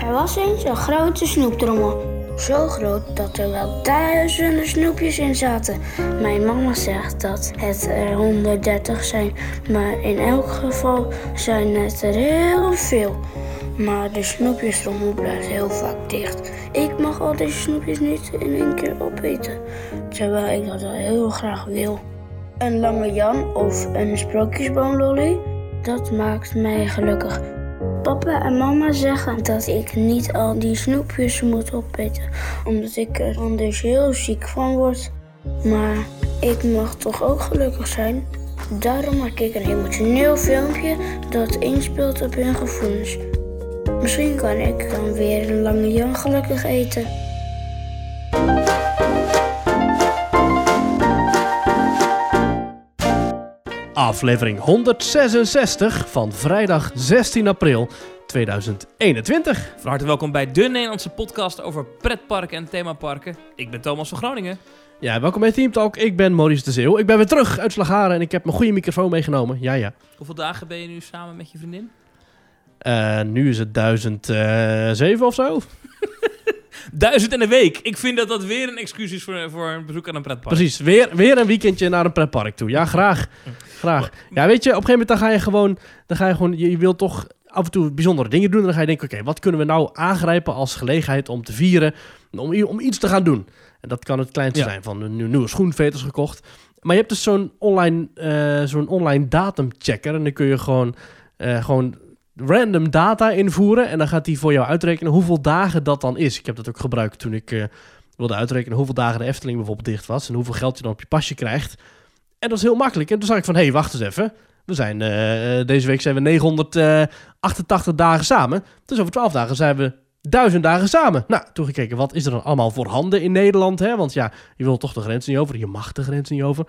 Er was eens een grote snoeptrommel. Zo groot dat er wel duizenden snoepjes in zaten. Mijn mama zegt dat het er 130 zijn, maar in elk geval zijn het er heel veel. Maar de snoepjestrommel blijft heel vaak dicht. Ik mag al deze snoepjes niet in één keer opeten, terwijl ik dat wel heel graag wil. Een lange Jan of een sprookjesboomlolly, dat maakt mij gelukkig. Papa en mama zeggen dat ik niet al die snoepjes moet opeten, omdat ik er anders heel ziek van word. Maar ik mag toch ook gelukkig zijn? Daarom maak ik een emotioneel filmpje dat inspeelt op hun gevoelens. Misschien kan ik dan weer een lange Jan gelukkig eten. Aflevering 166 van vrijdag 16 april 2021. Van harte welkom bij de Nederlandse podcast over pretparken en themaparken. Ik ben Thomas van Groningen. Ja, welkom bij Team Talk. Ik ben Maurice de Zeeuw. Ik ben weer terug uit Slagharen en ik heb mijn goede microfoon meegenomen. Ja, ja. Hoeveel dagen ben je nu samen met je vriendin? Uh, nu is het 1007 of zo. Duizend in een week. Ik vind dat dat weer een excuus is voor, voor een bezoek aan een pretpark. Precies, weer, weer een weekendje naar een pretpark toe. Ja, graag. graag. Ja, weet je, op een gegeven moment dan ga je gewoon... Dan ga je gewoon je, je wilt toch af en toe bijzondere dingen doen. En dan ga je denken, oké, wat kunnen we nou aangrijpen als gelegenheid om te vieren? Om, om iets te gaan doen. En dat kan het kleinste Ja. zijn, van een nieuwe schoenveters gekocht. Maar je hebt dus zo'n online, eh, zo'n online datumchecker. En dan kun je gewoon, eh, gewoon random data invoeren. En dan gaat die voor jou uitrekenen hoeveel dagen dat dan is. Ik heb dat ook gebruikt toen ik eh, wilde uitrekenen hoeveel dagen de Efteling bijvoorbeeld dicht was. En hoeveel geld je dan op je pasje krijgt. En dat is heel makkelijk. En toen zag ik van, hé, hey, wacht eens even. We zijn, eh, deze week zijn we 988 dagen samen. Dus over 12 dagen zijn we 1000 dagen samen. Nou, toen gekeken, wat is er dan allemaal voorhanden in Nederland? Hè? Want ja, je wil toch de grens niet over. Je mag de grens niet over.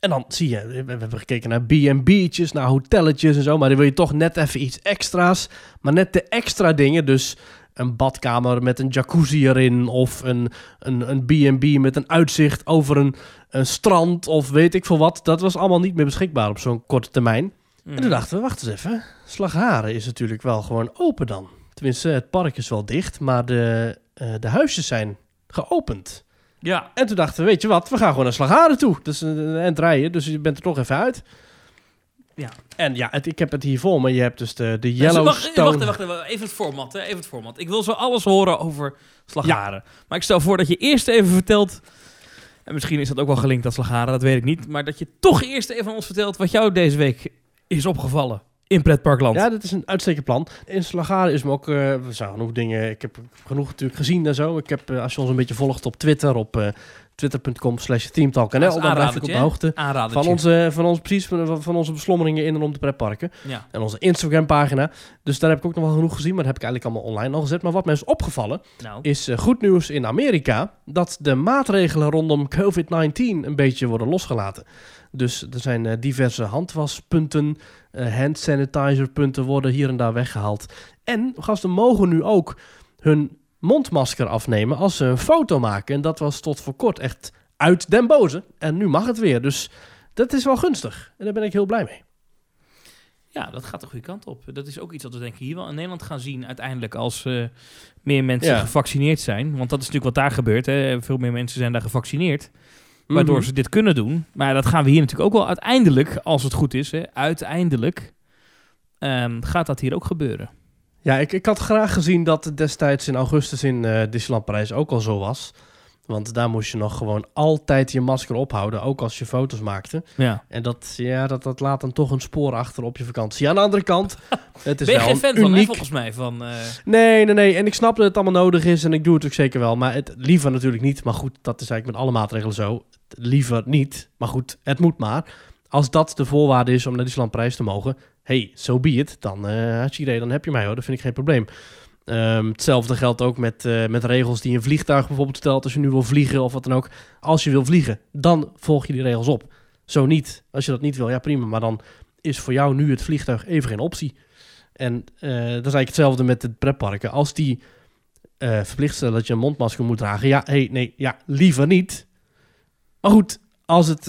En dan zie je, we hebben gekeken naar B&B'tjes, naar hotelletjes en zo. Maar dan wil je toch net even iets extra's. Maar net de extra dingen, dus een badkamer met een jacuzzi erin... of een een een B&B met een uitzicht over een, een strand of weet ik veel wat. Dat was allemaal niet meer beschikbaar op zo'n korte termijn. Mm. En toen dachten we, wacht eens even. Slagharen is natuurlijk wel gewoon open dan. Tenminste, het park is wel dicht, maar de, eh, de huisjes zijn geopend. Ja, En toen dachten we, weet je wat, we gaan gewoon naar Slagharen toe. Dat is een, eind rijden, dus je bent er toch even uit. Ja. En ja, het, ik heb het hier voor me. Je hebt dus de, de Dus Yellowstone... Wacht, wacht, wacht, wacht, even het format, hè, even het format. Ik wil zo alles horen over Slagharen. Maar ik stel voor dat je eerst even vertelt... En misschien is dat ook wel gelinkt aan Slagharen, dat weet ik niet. Maar dat je toch eerst even aan ons vertelt wat jou deze week is opgevallen in pretparkland. Ja, dat is een uitstekend plan. In Slagharen is me ook... er zijn genoeg dingen... Ik heb genoeg natuurlijk gezien en zo. Ik heb, eh, als je ons een beetje volgt op Twitter, op eh, twitter.com slash teamtalk.nl, dan blijf ik op de hoogte van onze, van ons, precies, van, van onze beslommeringen in en om de pretparken. Ja. En onze Instagram pagina. Dus daar heb ik ook nog wel genoeg gezien, maar dat heb ik eigenlijk allemaal online al gezet. Maar wat mij is opgevallen, Nou, is goed nieuws in Amerika dat de maatregelen rondom COVID-19 een beetje worden losgelaten. Dus er zijn diverse handwaspunten, eh hand sanitizerpunten worden hier en daar weggehaald. En gasten mogen nu ook hun mondmasker afnemen als ze een foto maken. En dat was tot voor kort echt uit den boze. En nu mag het weer. Dus dat is wel gunstig. En daar ben ik heel blij mee. ja, dat gaat de goede kant op. Dat is ook iets wat we denk ik hier wel in Nederland gaan zien uiteindelijk als eh, meer mensen Ja. gevaccineerd zijn. Want dat is natuurlijk wat daar gebeurt. Hè. Veel meer mensen zijn daar gevaccineerd. Waardoor Mhm. ze dit kunnen doen. Maar dat gaan we hier natuurlijk ook wel uiteindelijk, als het goed is, hè, uiteindelijk ehm, gaat dat hier ook gebeuren. Ja, ik, ik had graag gezien dat het destijds in augustus in eh Disneyland Parijs ook al zo was. Want daar moest je nog gewoon altijd je masker ophouden, ook als je foto's maakte. Ja. En dat, ja, dat, dat laat dan toch een spoor achter op je vakantie. Aan de andere kant, het is Ben je wel geen fan een van, hè, uniek... volgens mij? Van, eh, Nee, nee, nee. En ik snap dat het allemaal nodig is en ik doe het ook zeker wel. Maar het liever natuurlijk niet. Maar goed, dat is eigenlijk met alle maatregelen zo. Liever niet. Maar goed, het moet maar. Als dat de voorwaarde is om naar Disneyland Parijs te mogen, hey, so be it. Dan, idee, dan heb je mij hoor. Dat vind ik geen probleem. Ehm, hetzelfde geldt ook met, eh, met regels die een vliegtuig bijvoorbeeld stelt. Als je nu wil vliegen of wat dan ook. Als je wil vliegen, dan volg je die regels op. Zo niet. Als je dat niet wil, ja prima. Maar dan is voor jou nu het vliegtuig even geen optie. En eh, dat is eigenlijk hetzelfde met de pretparken. Als die eh, verplicht stellen dat je een mondmasker moet dragen. Ja, hey, nee, ja, liever niet. Maar goed, als het,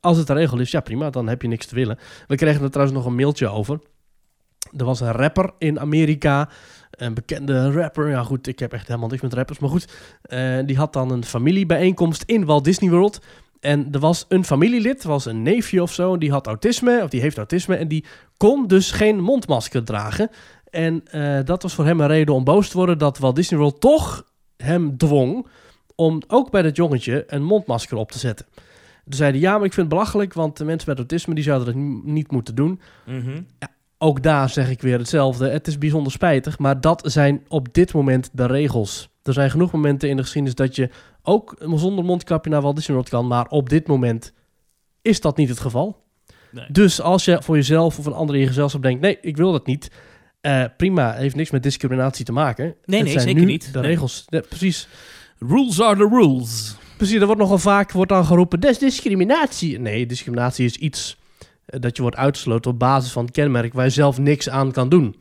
als het de regel is, ja prima, dan heb je niks te willen. We kregen er trouwens nog een mailtje over. Er was een rapper in Amerika een bekende rapper. Ja goed, ik heb echt helemaal niks met rappers. Maar goed, eh, die had dan een familiebijeenkomst in Walt Disney World. En er was een familielid, was een neefje of zo, die had autisme, of die heeft autisme, en die kon dus geen mondmasker dragen. En eh, dat was voor hem een reden om boos te worden dat Walt Disney World toch hem dwong om ook bij dat jongetje een mondmasker op te zetten. Toen zeiden ja, maar ik vind het belachelijk, want de mensen met autisme die zouden dat niet moeten doen. Mhm. Ook daar zeg ik weer hetzelfde. Het is bijzonder spijtig, maar dat zijn op dit moment de regels. Er zijn genoeg momenten in de geschiedenis dat je ook zonder mondkapje naar Walt Disney World kan, maar op dit moment is dat niet het geval. Nee. Dus als je voor jezelf of een ander in je gezelschap denkt, nee, ik wil dat niet. eh, prima, heeft niks met discriminatie te maken. Nee, nee, zijn zeker niet. De Nee. regels, Ja, precies. Rules are the rules. Precies, er wordt nogal vaak wordt dan geroepen, dat is discriminatie. Nee, discriminatie is iets dat je wordt uitgesloten op basis van het kenmerk waar je zelf niks aan kan doen.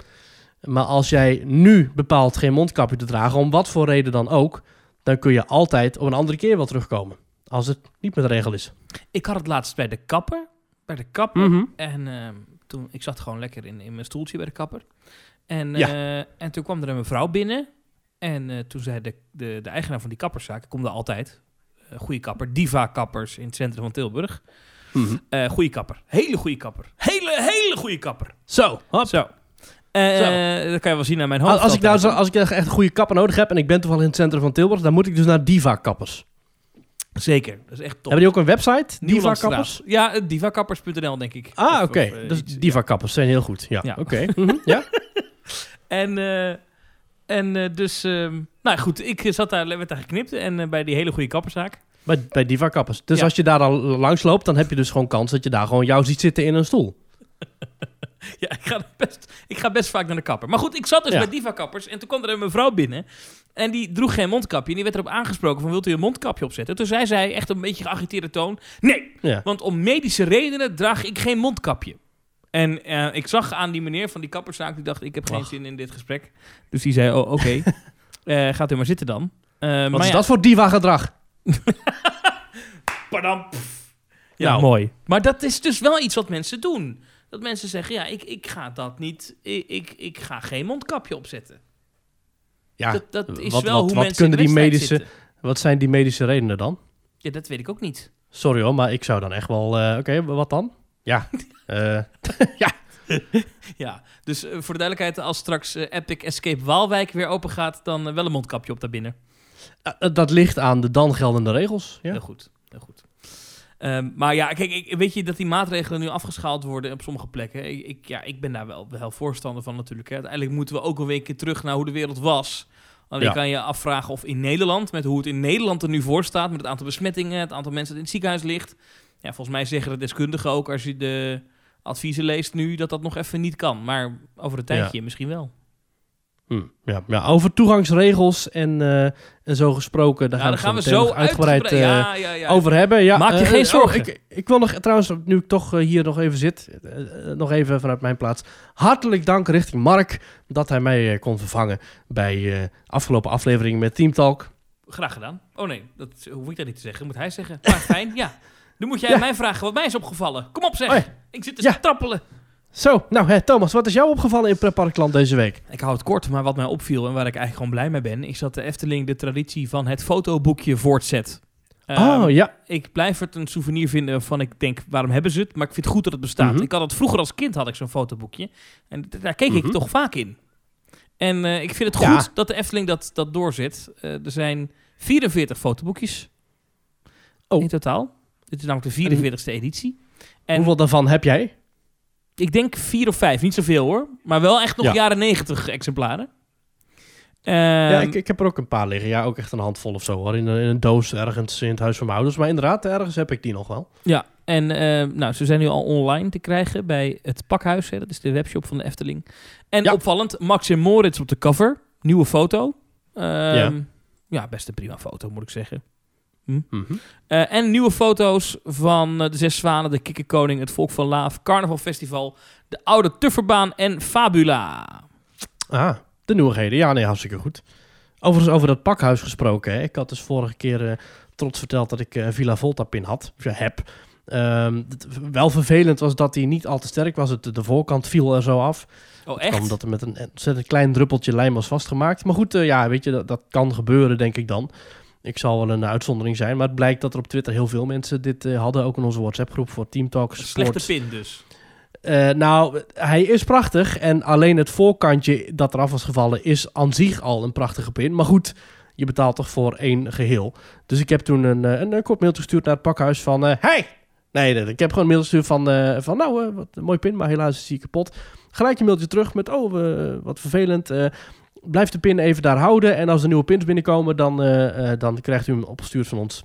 Maar als jij nu bepaalt geen mondkapje te dragen, om wat voor reden dan ook, dan kun je altijd op een andere keer wel terugkomen. Als het niet met de regel is. Ik had het laatst bij de kapper. Bij de kapper. Mhm. En ehm, toen, ik zat gewoon lekker in, in mijn stoeltje bij de kapper. En, Ja. eh, en toen kwam er een mevrouw binnen. En eh, toen zei de, de, de eigenaar van die kapperszaak, ik kom daar altijd, eh goede kapper, Diva Kappers in het centrum van Tilburg. Mhm. Eh goede kapper, hele goede kapper. Hele, hele goede kapper. Zo, hop. Zo. Eh, eh, dat kan je wel zien aan mijn hoofd. Als, ik nou zo, als ik echt een goede kapper nodig heb en ik ben toevallig in het centrum van Tilburg, dan moet ik dus naar Diva Kappers. Zeker, dat is echt top. Hebben die ook een website? Diva. Kappers? Ja, divakappers.nl denk ik. Ah, oké. dus Diva Kappers zijn heel goed. Ja, Ja. oké. Mhm, Ja? En, en dus, ehm, nou goed, ik zat daar, werd daar geknipt en bij die hele goede kapperzaak. Bij, bij Diva Kappers. Dus Ja. als je daar dan langs loopt, dan heb je dus gewoon kans dat je daar gewoon jou ziet zitten in een stoel. Ja, ik ga, best, ik ga best vaak naar de kapper. Maar goed, ik zat dus Ja. bij Diva Kappers en toen kwam er een mevrouw binnen. En die droeg geen mondkapje. En die werd erop aangesproken van, wilt u een mondkapje opzetten? Toen zei zij, echt een beetje geagiteerde toon, nee, Ja. want om medische redenen draag ik geen mondkapje. En eh, ik zag aan die meneer van die kapperszaak, die dacht, ik heb geen zin in dit gesprek. Dus die zei, oh, oké, Eh, gaat u maar zitten dan. Eh, Wat maar is ja, dat voor Diva-gedrag? Padam. Ja, Nou. mooi. Maar dat is dus wel iets wat mensen doen. Dat mensen zeggen, ja, ik, ik ga dat niet... Ik, ik, ik ga geen mondkapje opzetten. Ja, dat, dat is wat- wel wat- hoe wat mensen kunnen die medische- zitten. wat zijn die medische redenen dan? Ja, dat weet ik ook niet. Sorry hoor, maar ik zou dan echt wel... eh, Oké, wat dan? Ja, eh, Ja, dus eh, voor de duidelijkheid, als straks Epic Escape Waalwijk weer open gaat, dan wel een mondkapje op daarbinnen. Eh, dat ligt aan de dan geldende regels. Ja? Heel goed, heel goed. Ehm, maar ja, kijk, ik, weet je dat die maatregelen nu afgeschaald worden op sommige plekken? Ik, ik- ja, ik ben daar wel, wel voorstander van natuurlijk. Hè. Uiteindelijk moeten we ook een weekje terug naar hoe de wereld was. Alleen Ja. kan je afvragen of in Nederland, met hoe het in Nederland er nu voor staat, met het aantal besmettingen, het aantal mensen dat in het ziekenhuis ligt. Ja, volgens mij zeggen de deskundigen ook, als je de adviezen leest nu, dat dat nog even niet kan. Maar over een tijdje misschien wel. Hm, ja, ja, over toegangsregels en, eh, en zo gesproken, daar Ja, gaan, daar gaan we we het zo uitgebreid uitgebreid eh, ja, over hebben. Ja, Maak je eh, geen oh, zorgen. ik, ik wil nog trouwens, nu ik toch hier nog even zit, nog even vanuit mijn plaats. Hartelijk dank richting Mark dat hij mij kon vervangen bij afgelopen aflevering met Team Talk. Graag gedaan. Oh nee, dat hoef ik dat niet te zeggen. Moet hij zeggen. Maar fijn, ja. Nu moet jij mij vragen wat mij is opgevallen. Kom op zeg. Oh. Ik zit te trappelen. Zo, nou hè, Thomas, wat is jou opgevallen in Pretparkland deze week? Ik hou het kort, maar wat mij opviel en waar ik eigenlijk gewoon blij mee ben... is dat de Efteling de traditie van het fotoboekje voortzet. Ehm, oh ja, Ik blijf het een souvenir vinden waarvan ik denk, waarom hebben ze het? Maar ik vind het goed dat het bestaat. Mhm. Ik had het vroeger als kind, had ik zo'n fotoboekje. En daar keek ik Mhm. toch vaak in. En eh, ik vind het Ja. goed dat de Efteling dat, dat doorzet. Eh, er zijn 44 fotoboekjes Oh. in totaal. Dit is namelijk de 44ste editie. En hoeveel daarvan heb jij? Ik denk vier of vijf, niet zoveel hoor. Maar wel echt nog Ja. jaren 90 exemplaren. ja, Ehm, ik, ik heb er ook een paar liggen. Ja, ook echt een handvol of zo hoor. In een, in een doos ergens in het huis van mijn ouders. Maar inderdaad, ergens heb ik die nog wel. Ja, en eh, nou, ze zijn nu al online te krijgen bij het Pakhuis. Hè, dat is de webshop van de Efteling. En Ja. opvallend, Max en Moritz op de cover. Nieuwe foto. Ehm, Ja. ja. best een prima foto, moet ik zeggen. Mhm. Eh, en nieuwe foto's van eh, de Zes Zwanen, de Kikkerkoning, het Volk van Laaf, Carnaval Festival, de Oude Tufferbaan en Fabula. Ah, de nieuwigheden. Ja, nee, hartstikke goed. Overigens over dat pakhuis gesproken. Hè. Ik had dus vorige keer eh, trots verteld dat ik Villa Volta pin had. Of ja, heb. Ehm, het- wel vervelend was dat hij niet al te sterk was. Het, de voorkant viel er zo af. Oh, echt? Omdat er met een ontzettend klein druppeltje lijm was vastgemaakt. Maar goed, ja, weet je, dat, dat kan gebeuren, denk ik dan. Ik zal wel een uitzondering zijn. Maar het blijkt dat er op Twitter heel veel mensen dit eh, hadden. Ook in onze WhatsApp-groep voor Team Talk Een Sports. slechte pin dus. Eh, nou, hij is prachtig. En alleen het voorkantje dat eraf was gevallen is aan zich al een prachtige pin. Maar goed, je betaalt toch voor één geheel. Dus ik heb toen een, eh, een, een kort mailtje gestuurd naar het pakhuis van... hey! Nee, ik heb gewoon een mail gestuurd van... van nou, wat een mooi pin, maar helaas is die kapot. Gelijk een mailtje terug met... Oh, wat vervelend. Blijf de pin even daar houden. En als er nieuwe pins binnenkomen, dan, eh, eh, dan krijgt u hem opgestuurd van ons.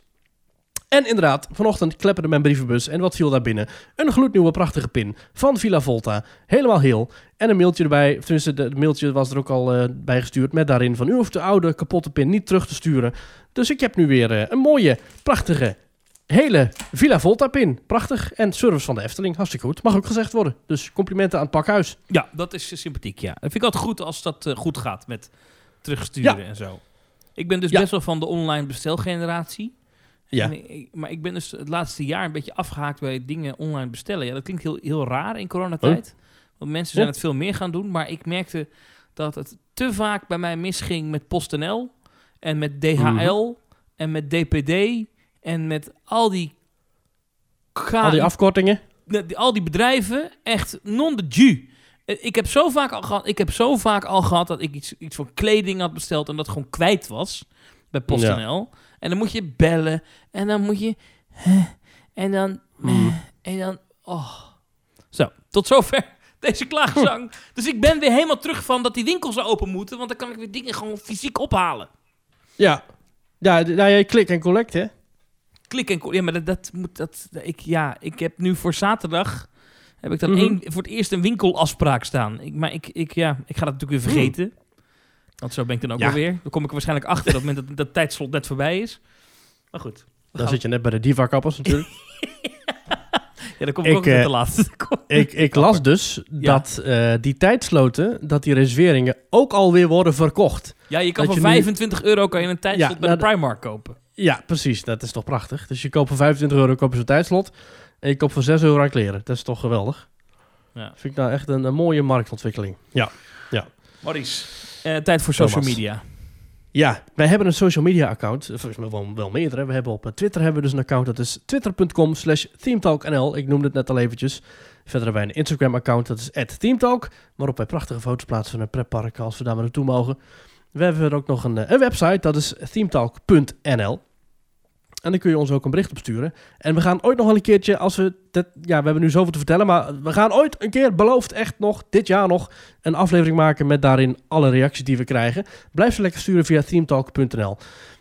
En inderdaad, vanochtend klepperde mijn brievenbus en wat viel daar binnen? Een gloednieuwe prachtige pin van Villa Volta. Helemaal heel. En een mailtje erbij, tenminste, het mailtje was er ook al eh, bij gestuurd met daarin van u hoeft de oude kapotte pin niet terug te sturen. Dus ik heb nu weer een mooie, prachtige, hele Villa Volta pin. Prachtig. En service van de Efteling, hartstikke goed. Mag ook gezegd worden. Dus complimenten aan het pakhuis. Ja, dat is eh, sympathiek, ja. Dat vind ik altijd goed als dat eh, goed gaat met terugsturen Ja. en zo. Ik ben dus Ja. best wel van de online bestelgeneratie. Ja. Ik- maar ik ben dus het laatste jaar een beetje afgehaakt bij dingen online bestellen. Ja, dat klinkt heel, heel raar in coronatijd. Want mensen zijn het veel meer gaan doen. Maar ik merkte dat het te vaak bij mij misging met PostNL. En met DHL. En met DPD. En met al die... Al die afkortingen. al die bedrijven echt non de ju. Eh, Ik heb zo vaak al gehad, ik heb zo vaak al gehad dat ik iets, iets voor kleding had besteld en dat gewoon kwijt was bij PostNL. En dan moet je bellen en dan moet je en dan eh, en dan oh. Zo, tot zover deze klaagzang. dus ik ben weer helemaal terug van dat die winkels open moeten, want dan kan ik weer dingen gewoon fysiek ophalen. Ja. Ja, nou, jij klik en collect, hè? Klik en ja, maar dat, dat moet dat ik ja, ik heb nu voor zaterdag heb ik dan Mhm. één, voor het eerst een winkelafspraak staan. Ik, maar ik, ik, ja, ik ga dat natuurlijk weer vergeten. Want zo ben ik dan ook Ja. wel weer. Dan kom ik er waarschijnlijk achter dat moment dat dat tijdslot net voorbij is. Maar goed. Dan zit je net bij de diva-kappers natuurlijk. ja, dan kom ik, Ik, ook eh, te laat. ik, ik las dus Ja. dat eh, die tijdsloten, dat die reserveringen ook alweer worden verkocht. ja, je kan dat voor je nu- 25 euro kan je een tijdslot Ja, bij nou, de Primark kopen. Ja, precies. Dat is toch prachtig. Dus je koopt voor 25 euro koop je zo'n tijdslot. En je koopt voor 6 euro aan kleren. Dat is toch geweldig. Ja. Vind ik nou echt een, een mooie marktontwikkeling. Ja. Maurice, eh, tijd voor social Thomas. media. Ja, wij hebben een social media account. Eh, Volgens mij wel, wel meerdere. We hebben op eh, Twitter hebben we dus een account. Dat is twitter.com slash themetalknl. Ik noemde het net al eventjes. Verder hebben wij een Instagram account. Dat is @themetalk. Waarop wij prachtige foto's plaatsen van een pretpark als we daar maar naartoe mogen. We hebben ook nog een, eh, een website. Dat is themetalk.nl. En dan kun je ons ook een bericht opsturen. En we gaan ooit nog wel een keertje, als we... Ja, we hebben nu zoveel te vertellen, maar we gaan ooit een keer, beloofd echt nog, dit jaar nog, een aflevering maken met daarin alle reacties die we krijgen. Blijf ze lekker sturen via themetalk.nl.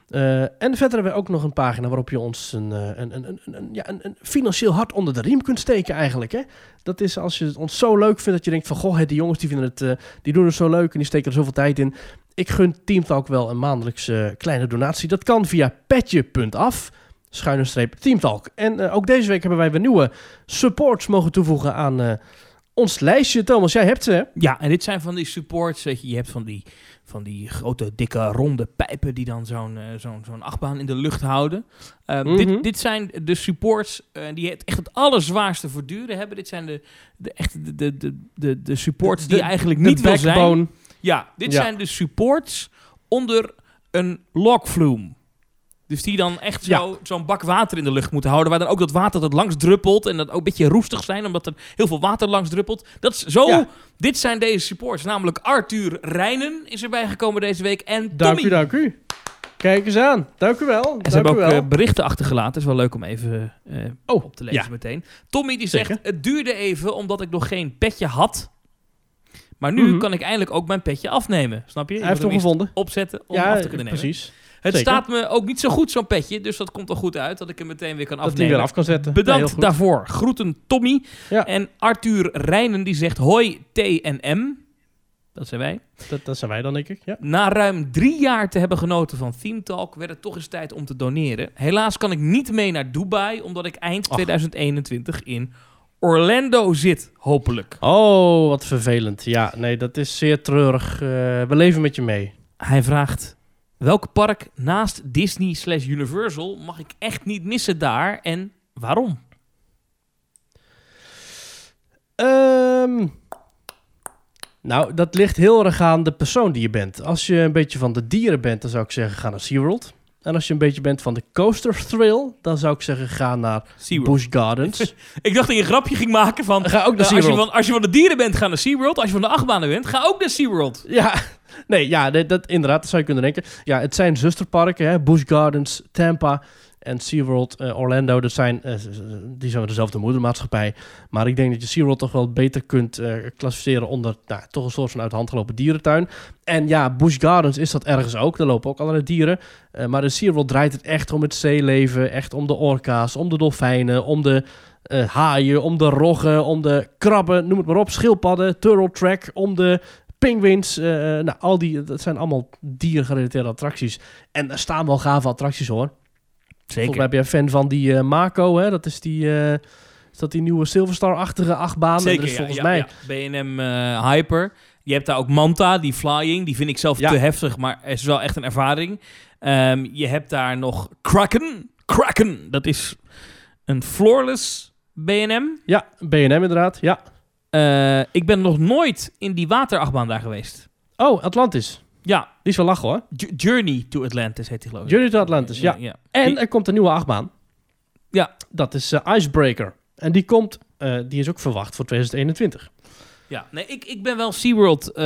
Eh, en verder hebben we ook nog een pagina waarop je ons een, eh, een, een, een, ja, financieel hart onder de riem kunt steken eigenlijk. Hè? Dat is als je het ons zo leuk vindt dat je denkt van... Goh, die jongens die, vinden het, eh, die doen het zo leuk en die steken er zoveel tijd in. Ik gun Teamtalk wel een maandelijks eh, kleine donatie. Dat kan via petje.af, schuine streep Teamtalk. En ook deze week hebben wij weer nieuwe supports mogen toevoegen aan ons lijstje. Thomas, jij hebt ze hè? Ja, en dit zijn van die supports. Weet je, je hebt van die, van die grote, dikke, ronde pijpen die dan zo'n eh, zo'n zo'n achtbaan in de lucht houden. Ehm, Mhm. dit, dit zijn de supports eh, die het echt het allerzwaarste voor duren hebben. Dit zijn de, de, echt de, de, de, de, supports De- die eigenlijk niet wil zijn. Ja, dit Ja. zijn de supports onder een logflume. Dus die dan echt zo, zo'n bak water in de lucht moeten houden. Waar dan ook dat water dat langs druppelt. En dat ook een beetje roestig zijn, omdat er heel veel water langs druppelt. Dat is zo. Ja. Dit zijn deze supports. Namelijk Arthur Rijnen is erbij gekomen deze week. En Dank Tommy. u, dank u. Kijk eens aan. Dank u wel. En dank ze hebben u ook wel. eh, berichten achtergelaten. is wel leuk om even eh, Oh, op te lezen ja. meteen. Tommy die zegt, Zeker. het duurde even omdat ik nog geen petje had. Maar nu Mhm. kan ik eindelijk ook mijn petje afnemen. Snap je? Je Hij heeft hem gevonden. opzetten om Ja, af te kunnen nemen. precies. Het Zeker. staat me ook niet zo goed, zo'n petje. Dus dat komt er goed uit dat ik hem meteen weer kan Dat afnemen. weer af kan zetten. Bedankt daarvoor. Groeten Tommy. Ja. En Arthur Rijnen die zegt hoi T en M. Dat zijn wij. Dat, dat zijn wij dan, denk ik. Ja. Na ruim drie jaar te hebben genoten van Theme Talk werd het toch eens tijd om te doneren. Helaas kan ik niet mee naar Dubai, omdat ik eind Ach. 2021 in Orlando zit, hopelijk. Oh, wat vervelend. Ja, nee, dat is zeer treurig. Eh, we leven met je mee. Hij vraagt, Welk park naast Disney slash Universal mag ik echt niet missen daar en waarom? Ehm, nou, dat ligt heel erg aan de persoon die je bent. Als je een beetje van de dieren bent, dan zou ik zeggen, ga naar SeaWorld. En als je een beetje bent van de coaster thrill, dan zou ik zeggen ga naar SeaWorld. Busch Gardens. Ik dacht dat je een grapje ging maken van... ga ook naar eh, als, je van, als je van de dieren bent, ga naar SeaWorld. Als je van de achtbanen bent, ga ook naar SeaWorld. Ja, nee, ja, dat, dat, inderdaad, dat zou je kunnen denken. Ja, het zijn zusterparken, hè? Busch Gardens, Tampa en SeaWorld eh, Orlando. Dat zijn, eh, die zijn dezelfde moedermaatschappij. Maar ik denk dat je SeaWorld toch wel beter kunt eh, klassificeren onder nou, toch een soort van uit de hand gelopen dierentuin. En ja, Busch Gardens is dat ergens ook. Daar lopen ook allerlei dieren. Maar in SeaWorld draait het echt om het zeeleven, echt om de orka's, om de dolfijnen, om de haaien, om de roggen, om de krabben, noem het maar op, schildpadden, turtle track, om de penguins. nou, al die, dat zijn allemaal diergerelateerde attracties. En er staan wel gave attracties hoor. Volgens mij ben je een fan van die eh, Mako, hè? Dat is die, eh, is dat die nieuwe Silverstar-achtige achtbaan. Zeker, dat is ja, volgens ja, mij. ja. B&M eh, Hyper. Je hebt daar ook Manta, die flying. Die vind ik zelf Ja. te heftig, maar het is wel echt een ervaring. Ehm, je hebt daar nog Kraken. Kraken, dat is een floorless B&M. Ja, B&M inderdaad. Ja. Eh, ik ben nog nooit in die waterachtbaan daar geweest. Oh, Atlantis. Ja, Die is wel lachen hoor. J- Journey to Atlantis heet die geloof ik. Journey to Atlantis, ja. ja. En Die- er komt een nieuwe achtbaan. Ja. Dat is eh, Icebreaker. En die komt, eh, die is ook verwacht voor 2021. Ja, nee, ik, ik ben wel SeaWorld eh,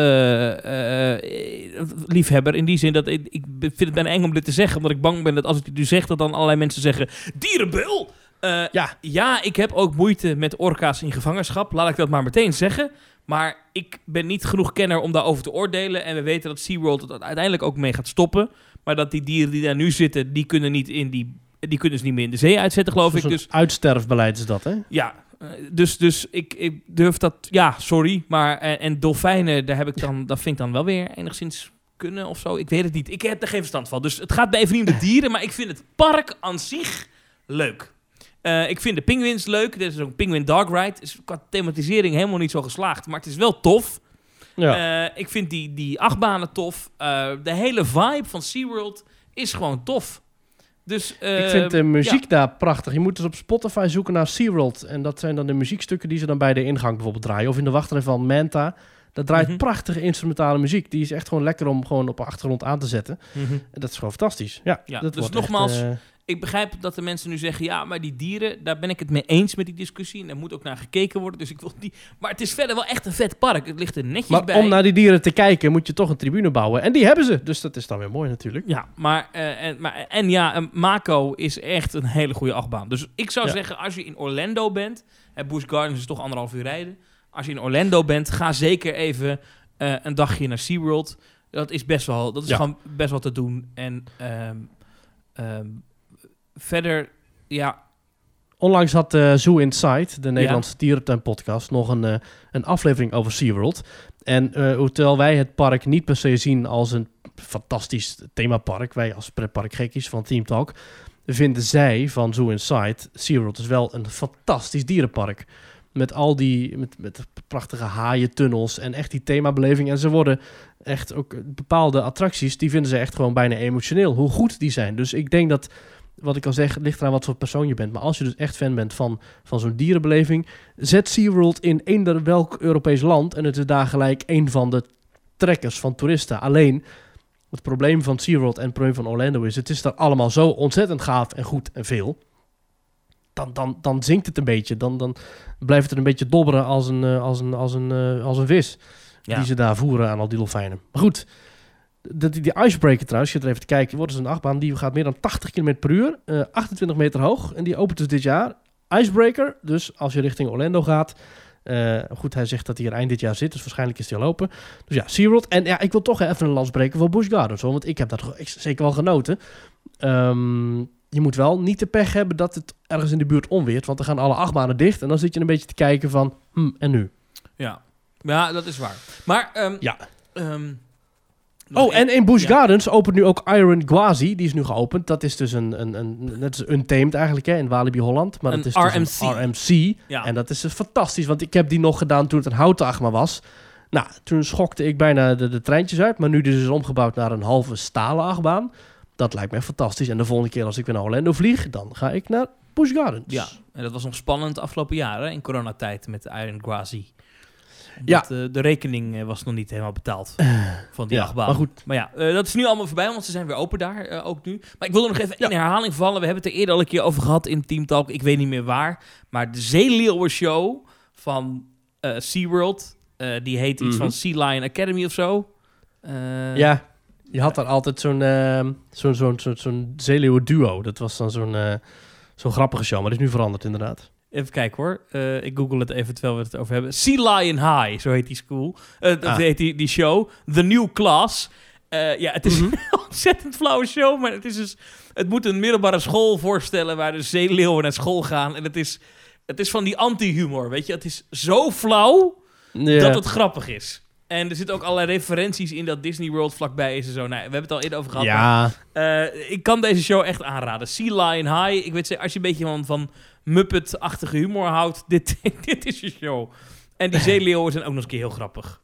liefhebber. In die zin dat ik, ik vind het bijna eng om dit te zeggen. Omdat ik bang ben dat als ik het nu zeg, dat dan allerlei mensen zeggen... Dierenbel! Eh, Ja. ja, ik heb ook moeite met orka's in gevangenschap. Laat ik dat maar meteen zeggen. Maar ik ben niet genoeg kenner om daarover te oordelen. En we weten dat SeaWorld het uiteindelijk ook mee gaat stoppen. Maar dat die dieren die daar nu zitten, die kunnen, niet in die, die kunnen ze niet meer in de zee uitzetten, geloof ik. Dus uitsterfbeleid is dat, hè? ja, eh, dus, dus ik, ik durf dat... Ja, sorry. Maar, en, en dolfijnen, daar heb ik dan, dat vind ik dan wel weer enigszins kunnen of zo. Ik weet het niet. Ik heb er geen verstand van. Dus het gaat bij even niet om de dieren, maar ik vind het park aan zich leuk. Eh, ik vind de penguins leuk. Dit is ook een penguin dog ride. Is qua thematisering helemaal niet zo geslaagd, maar het is wel tof. Ja. Eh, ik vind die, die achtbanen tof. Eh, de hele vibe van SeaWorld is gewoon tof. Dus, ik vind de muziek daar prachtig. Je moet dus op Spotify zoeken naar SeaWorld. En dat zijn dan de muziekstukken die ze dan bij de ingang bijvoorbeeld draaien. Of in de wachtrij van Manta. Dat draait Mhm. prachtige instrumentale muziek. Die is echt gewoon lekker om gewoon op de achtergrond aan te zetten. mhm. En dat is gewoon fantastisch. Ja, Ja, dat dus wordt nogmaals, echt, Ik begrijp dat de mensen nu zeggen, ja, maar die dieren, daar ben ik het mee eens met die discussie. En daar moet ook naar gekeken worden. Dus ik wil die. Maar het is verder wel echt een vet park. Het ligt er netjes maar bij. om naar die dieren te kijken moet je toch een tribune bouwen. En die hebben ze. Dus dat is dan weer mooi natuurlijk. Ja, maar, eh, en, maar en ja, een Mako is echt een hele goede achtbaan. Dus ik zou Ja. zeggen, als je in Orlando bent, hè, Busch Gardens is toch anderhalf uur rijden. Als je in Orlando bent, ga zeker even eh, een dagje naar SeaWorld. Dat is best wel, dat is Ja. gewoon best wel te doen. En ehm, verder, ja, Onlangs had eh, Zoo Inside, de Nederlandse dierentuin podcast, nog een, eh, een aflevering over SeaWorld. En eh, terwijl wij het park niet per se zien als een fantastisch themapark, wij als pretparkgekkies van Team Talk, vinden zij van Zoo Inside, SeaWorld is wel een fantastisch dierenpark. Met al die met, met prachtige haaientunnels en echt die themabeleving. En ze worden echt ook bepaalde attracties, die vinden ze echt gewoon bijna emotioneel. Hoe goed die zijn. Dus ik denk dat wat ik al zeg, ligt eraan wat voor persoon je bent. Maar als je dus echt fan bent van, van zo'n dierenbeleving, zet SeaWorld in eender welk Europees land en het is daar gelijk een van de trekkers van toeristen. Alleen, het probleem van SeaWorld en het probleem van Orlando is, het is daar allemaal zo ontzettend gaaf en goed en veel. Dan, dan, dan zinkt het een beetje. Dan, dan blijft het een beetje dobberen als een, eh, als een, als een, eh, als een vis ja. die ze daar voeren aan al die dolfijnen. Maar goed, de, die, die icebreaker trouwens, je er even te kijken, wordt dus een achtbaan die gaat meer dan 80 km per uur, eh, 28 meter hoog en die opent dus dit jaar. Icebreaker, dus als je richting Orlando gaat. eh, goed, hij zegt dat hij er eind dit jaar zit, dus waarschijnlijk is hij al open. Dus ja, SeaWorld. En ja, ik wil toch even een lans breken voor Busch Gardens, hoor, want ik heb dat zeker wel genoten. Ehm, je moet wel niet de pech hebben dat het ergens in de buurt onweert, want dan gaan alle achtbanen dicht en dan zit je een beetje te kijken van, hm, en nu? Ja. ja, dat is waar. Maar, ehm, Ja. nog Oh, en in Busch. Gardens opent nu ook Iron Gwazi. Die is nu geopend. Dat is dus een, een, een net is untamed eigenlijk hè, in Walibi Holland. Maar dat is dus RMC. een RMC. Ja. En dat is dus fantastisch, want ik heb die nog gedaan toen het een houten achtbaan was. Nou, toen schokte ik bijna de, de treintjes uit. Maar nu dus is omgebouwd naar een halve stalen achtbaan. Dat lijkt me fantastisch. En de volgende keer als ik weer naar Orlando vlieg, dan ga ik naar Busch Gardens. Ja, en dat was nog spannend de afgelopen jaren in coronatijd met Iron Grazi. Ja. Eh, de rekening eh, was nog niet helemaal betaald van die Ja, achtbaan. maar goed. Maar ja, eh, dat is nu allemaal voorbij, want ze zijn weer open daar, eh, ook nu. Maar ik wil er nog even in herhaling vallen. We hebben het er eerder al een keer over gehad in Team Talk. Ik weet niet meer waar. Maar de Zeeleeuwen Show van eh SeaWorld, eh, die heet iets Mhm. van Sea Lion Academy of zo. Eh, Ja, je had daar altijd zo'n ehm, zo'n zo'n zo'n zeeleeuwen duo. Dat was dan zo'n eh, zo'n grappige show, maar dat is nu veranderd inderdaad. Even kijken hoor. Eh, ik google het even terwijl we het over hebben. Sea Lion High, zo heet die school. Eh dat Ah. heet die, die show. The New Class. Eh, ja, het is Mhm. een ontzettend flauwe show, maar het is dus... Het moet een middelbare school voorstellen waar de zeeleeuwen naar school gaan. En het is, het is van die anti-humor, weet je. Het is zo flauw dat het grappig is. En er zitten ook allerlei referenties in dat Disney World vlakbij is en zo. Nou, we hebben het al eerder over gehad. maar eh, ik kan deze show echt aanraden. Sea Lion High. Ik weet zeker, als je een beetje van, van Muppet-achtige humor houdt, dit, dit is je show. En die zeeleeuwen zijn ook nog eens een keer heel grappig.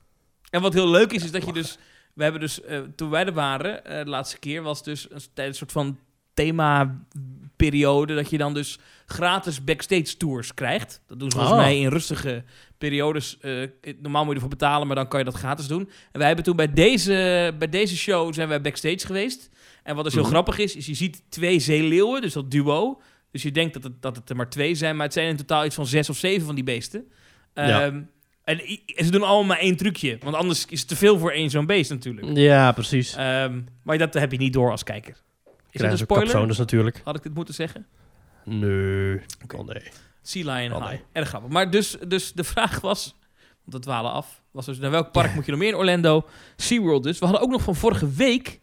En wat heel leuk is, is dat je dus... We hebben dus, eh, toen wij er waren, eh, de laatste keer, was dus een, een soort van thema-periode, dat je dan dus gratis backstage tours krijgt. Dat doen ze volgens Oh. mij in rustige periodes. eh, normaal moet je ervoor betalen, maar dan kan je dat gratis doen. En wij hebben toen bij deze, bij deze show zijn wij backstage geweest. En wat dus heel Mhm. grappig is, is je ziet twee zeeleeuwen, dus dat duo. Dus je denkt dat het, dat het er maar twee zijn, maar het zijn in totaal iets van zes of zeven van die beesten. Ja. Ehm, en ze doen allemaal maar één trucje, want anders is het te veel voor één zo'n beest natuurlijk. ja, precies. Ehm, maar dat heb je niet door als kijker. Is dat een Krijgen spoiler? natuurlijk. Had ik dit moeten zeggen? Nee. Oh, nee. Sea Lion High. Erg grappig. Maar dus, dus de vraag was, want we dwalen af, was dus naar welk park moet je nog meer in Orlando? SeaWorld dus. We hadden ook nog van vorige week...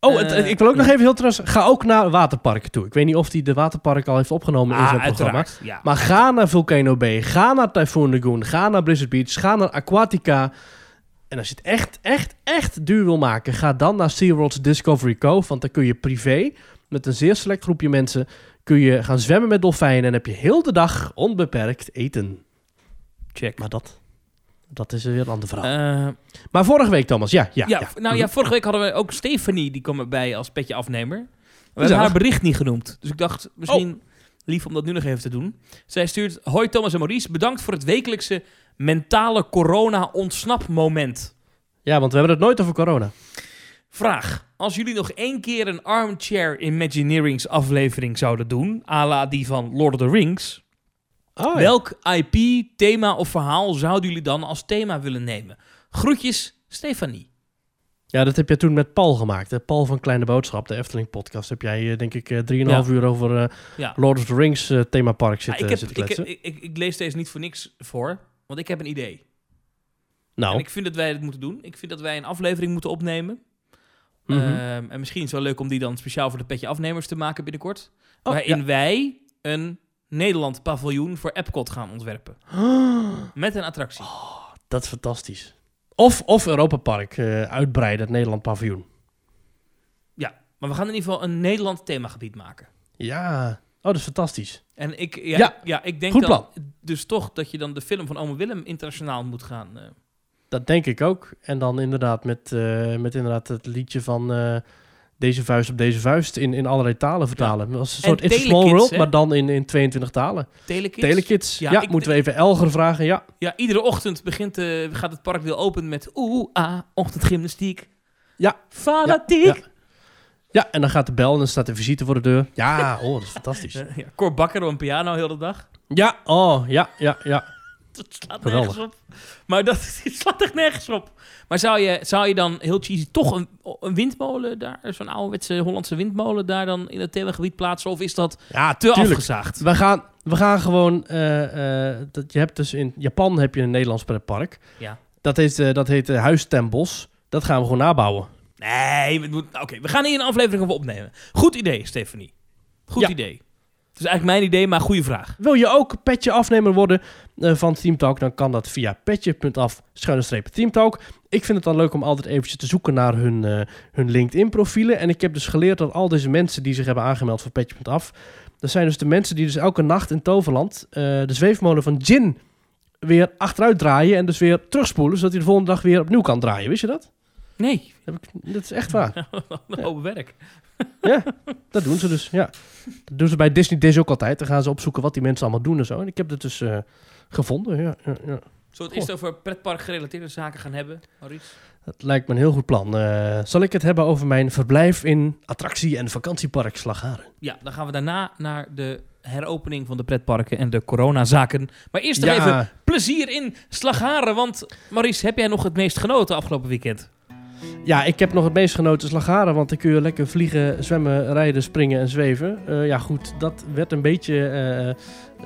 Oh, het- Eh, ik wil ook nog even heel trouwens. Ga ook naar waterparken toe. Ik weet niet of hij de waterpark al heeft opgenomen in Ah, zijn programma. Ja. Maar ga naar Volcano Bay, ga naar Typhoon Lagoon, ga naar Blizzard Beach, ga naar Aquatica. En als je het echt, echt, echt duur wil maken, ga dan naar SeaWorld's Discovery Cove. Want dan kun je privé, met een zeer select groepje mensen, kun je gaan zwemmen met dolfijnen. En heb je heel de dag onbeperkt eten. Check. Maar dat, dat is weer een ander verhaal. Eh, maar vorige week, Thomas, ja. Ja, ja, ja. nou ja, vorige week hadden we ook Stephanie, die kwam erbij als petje afnemer. We hebben haar bericht niet genoemd. Dus ik dacht, misschien lief om dat nu nog even te doen. Zij stuurt, hoi Thomas en Maurice, bedankt voor het wekelijkse mentale corona-ontsnapmoment. ja, want we hebben het nooit over corona. Vraag. Als jullie nog één keer een Armchair Imagineerings aflevering zouden doen, à la die van Lord of the Rings, Oh, welk IP, thema of verhaal zouden jullie dan als thema willen nemen? Groetjes, Stefanie. Ja, dat heb jij toen met Paul gemaakt. Hè? Paul van Kleine Boodschap, de Efteling podcast. Heb jij, eh, denk ik, eh, 3,5 uur over eh, Ja. Lord of the Rings eh, themapark zitten, ik, heb, zitten kletsen. ik, ik, ik lees deze niet voor niks voor, want ik heb een idee. nou, En ik vind dat wij het moeten doen. Ik vind dat wij een aflevering moeten opnemen. Mhm. Ehm, en misschien is het wel leuk om die dan speciaal voor de petje afnemers te maken binnenkort. Oh, waarin ja. wij een Nederland paviljoen voor Epcot gaan ontwerpen. Met een attractie. dat is fantastisch. Of, of Europa Park eh, uitbreiden, het Nederland paviljoen. Maar we gaan in ieder geval een Nederland themagebied maken. Ja, oh, dat is fantastisch. En ik, ja, Ja, ik, ja, ik denk goed dan dus toch dat je dan de film van Ome Willem internationaal moet gaan. eh. Dat denk ik ook. En dan inderdaad met, eh, met inderdaad het liedje van eh, deze vuist op deze vuist in, in allerlei talen vertalen. Als een En soort It's a Small Telekids, World, hè? maar dan in, in 22 talen. Telekids. Telekids, Ja, moeten we even Elger vragen, ja. Ja, iedere ochtend begint, eh, gaat het park weer open met oeh, ah, ochtendgymnastiek. Ja. Fanatiek. Ja, Ja, en dan gaat de bel en dan staat de visite voor de deur. Ja, oh, dat is fantastisch. Ja, Cor Bakker op een piano heel de dag. Ja, oh, ja, ja, ja. Dat slaat Geweldig. nergens op. Maar dat het slaat echt nergens op. Maar zou je, zou je dan heel cheesy toch een, een windmolen daar, zo'n ouderwetse Hollandse windmolen daar dan in het themagebied plaatsen? Of is dat Ja, te tuurlijk. afgezaagd? We gaan, we gaan gewoon... eh, eh, dat, je hebt dus in Japan heb je een Nederlands pretpark. Ja. Dat heet, eh, dat heet Huis ten Bos. Dat gaan we gewoon nabouwen. Nee, we moeten- oké, we gaan hier een aflevering over opnemen. Goed idee, Stephanie. Goed Ja. idee. Het is eigenlijk mijn idee, maar goede vraag. Wil je ook petje afnemer worden van Teamtalk, dan kan dat via petje.af Teamtalk. Ik vind het dan leuk om altijd eventjes te zoeken naar hun, eh, hun LinkedIn profielen. En ik heb dus geleerd dat al deze mensen die zich hebben aangemeld voor petje.af, dat zijn dus de mensen die dus elke nacht in Toverland eh, de zweefmolen van Jin weer achteruit draaien en dus weer terugspoelen, zodat hij de volgende dag weer opnieuw kan draaien. Wist je dat? Nee, Heb ik, dat is echt waar. hoop werk. ja, dat doen ze dus. Ja. Dat doen ze bij Disney Dish ook altijd. Dan gaan ze opzoeken wat die mensen allemaal doen en zo. En ik heb het dus eh, gevonden. Ja, ja, ja. Zullen we het eerst over pretpark gerelateerde zaken gaan hebben, Maurice? Dat lijkt me een heel goed plan. Eh, zal ik het hebben over mijn verblijf in attractie- en vakantiepark Slagharen? Ja, dan gaan we daarna naar de heropening van de pretparken en de coronazaken. Maar eerst nog even plezier in Slagharen. Want Maurice, heb jij nog het meest genoten afgelopen weekend? Ja, ik heb nog het meest genoten Slagharen, want dan kun je lekker vliegen, zwemmen, rijden, springen en zweven. Eh, ja, goed, dat werd een beetje...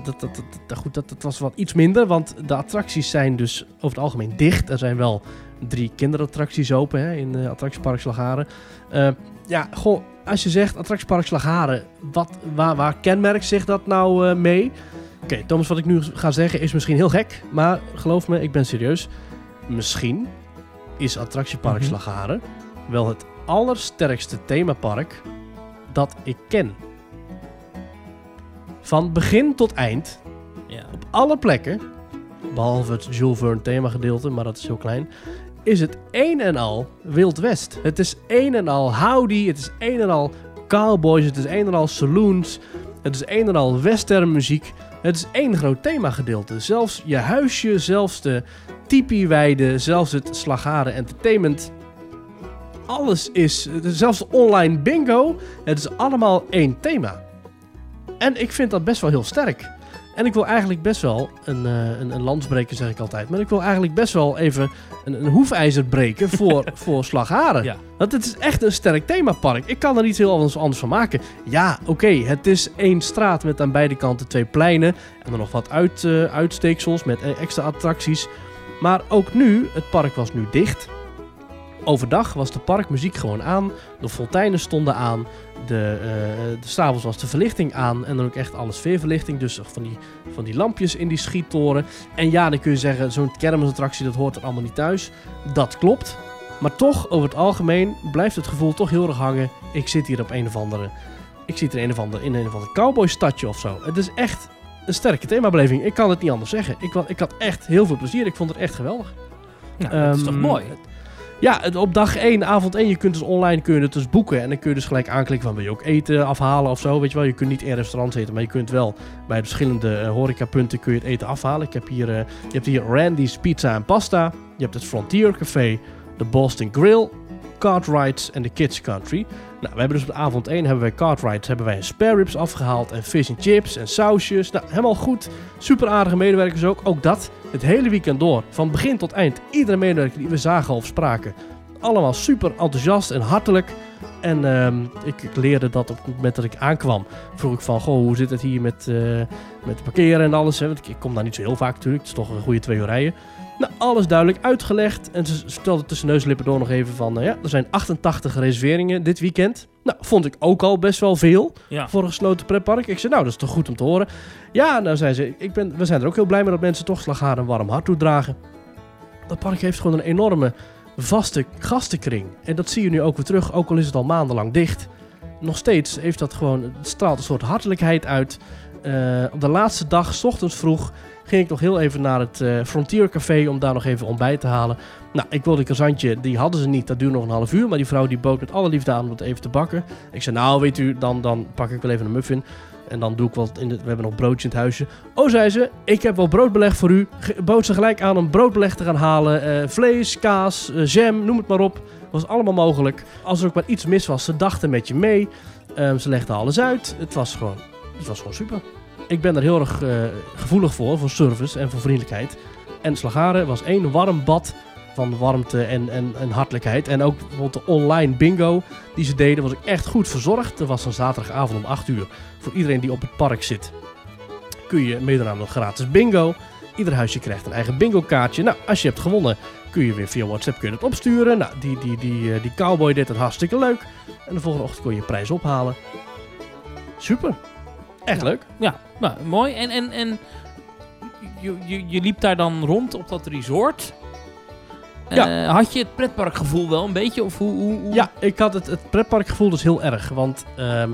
dat, dat, dat, goed, dat, dat was wat iets minder, want de attracties zijn dus over het algemeen dicht. Er zijn wel drie kinderattracties open hè, in uh, attractiepark Slagharen. Eh, ja, goh, als je zegt attractiepark Slagharen, wat, waar, waar kenmerkt zich dat nou eh, mee? Oké, Thomas, wat ik nu ga zeggen is misschien heel gek, maar geloof me, ik ben serieus. Misschien is attractiepark Mhm. Slagharen wel het allersterkste themapark dat ik ken. Van begin tot eind, Ja. op alle plekken, behalve het Jules Verne themagedeelte, maar dat is heel klein, is het een en al Wild West. Het is een en al howdy, het is een en al cowboys, het is een en al saloons, het is een en al western muziek. Het is één groot themagedeelte. Zelfs je huisje, zelfs de tipi-weide, zelfs het Slagharen Entertainment. Alles is, zelfs online bingo, het is allemaal één thema. En ik vind dat best wel heel sterk. En ik wil eigenlijk best wel een, eh een, een landsbreker, zeg ik altijd. Maar ik wil eigenlijk best wel even een, een hoefijzer breken voor, voor Slagharen. Ja. Want het is echt een sterk themapark. Ik kan er niet heel anders, anders van maken. Ja, oké, het is één straat met aan beide kanten twee pleinen. En dan nog wat uit, eh, uitsteeksels met eh, extra attracties. Maar ook nu, het park was nu dicht. Overdag was de parkmuziek gewoon aan. De fonteinen stonden aan. De, eh de s'avonds was de verlichting aan. En dan ook echt alle sfeerverlichting. Dus van die, van die lampjes in die schiettoren. En ja, dan kun je zeggen, zo'n kermisattractie, dat hoort er allemaal niet thuis. Dat klopt. Maar toch, over het algemeen, blijft het gevoel toch heel erg hangen. Ik zit hier op een of andere... Ik zit er een of andere, in een of ander cowboystadje of zo. Het is echt een sterke themabeleving. Ik kan het niet anders zeggen. Ik, ik had echt heel veel plezier. Ik vond het echt geweldig. Nou, dat is toch Ehm, mooi? Ja, op dag 1, avond 1, je kunt dus online kun je het dus boeken. En dan kun je dus gelijk aanklikken van wil je ook eten afhalen of zo. Weet je wel, je kunt niet in restaurants eten, maar je kunt wel bij de verschillende eh, horecapunten kun je het eten afhalen. Ik heb hier, eh, je hebt hier Randy's Pizza en Pasta. Je hebt het Frontier Café, de Boston Grill, Cartwrights en de Kids Country. Nou, we hebben dus op avond 1 hebben wij Cartwrights, hebben wij spare ribs afgehaald en fish and chips en sausjes. Nou, helemaal goed. Super aardige medewerkers ook. Ook dat het hele weekend door. Van begin tot eind. Iedere medewerker die we zagen of spraken. Allemaal super enthousiast en hartelijk. En ehm, ik, ik leerde dat op het moment dat ik aankwam. Vroeg ik van, goh, hoe zit het hier met, eh, met parkeren en alles. Hè? Want ik, ik kom daar niet zo heel vaak natuurlijk. Het is toch een goede twee uur rijden. Nou, alles duidelijk uitgelegd. En ze vertelde tussen neus en lippen door nog even van... eh, ja, er zijn 88 reserveringen dit weekend. Nou, vond ik ook al best wel veel Ja. voor een gesloten pretpark. Ik zei, nou, dat is toch goed om te horen. Ja, nou zei ze, ik ben, we zijn er ook heel blij mee dat mensen toch Slagharen een warm hart toedragen. Dat park heeft gewoon een enorme vaste gastenkring. En dat zie je nu ook weer terug, ook al is het al maandenlang dicht. Nog steeds heeft dat gewoon, het straalt een soort hartelijkheid uit. Eh, op de laatste dag, s ochtends vroeg, ging ik nog heel even naar het eh, Frontier Café om daar nog even ontbijt te halen. Nou, ik wilde een croissantje, die hadden ze niet, dat duurde nog een half uur. Maar die vrouw die bood met alle liefde aan om het even te bakken. Ik zei, nou weet u, dan, dan pak ik wel even een muffin. En dan doe ik wat in we hebben nog broodje in het huisje. Oh, zei ze, ik heb wel broodbeleg voor u. Bood ze gelijk aan om broodbeleg te gaan halen. Eh, vlees, kaas, eh, jam, noem het maar op. was allemaal mogelijk. Als er ook maar iets mis was, ze dachten met je mee. Ehm, ze legden alles uit. Het was gewoon, het was gewoon super. Ik ben er heel erg eh, gevoelig voor, voor service en voor vriendelijkheid. En Slagaren was één warm bad van warmte en, en, en hartelijkheid. En ook bijvoorbeeld de online bingo die ze deden, was ik echt goed verzorgd. Er was een zaterdagavond om 8 uur voor iedereen die op het park zit. Kun je meedoen aan gratis bingo. Ieder huisje krijgt een eigen bingo kaartje. Nou, als je hebt gewonnen, kun je weer via WhatsApp kun je dat opsturen. Nou, die, die, die, eh, die cowboy deed het hartstikke leuk. En de volgende ochtend kon je je prijs ophalen. Super. Echt leuk. Ja, nou, mooi. En, en, en je, je, je liep daar dan rond op dat resort. Ja. Eh, had je het pretparkgevoel wel een beetje? Of hoe, hoe, hoe- Ja, ik had het, het pretparkgevoel dus heel erg. Want ehm,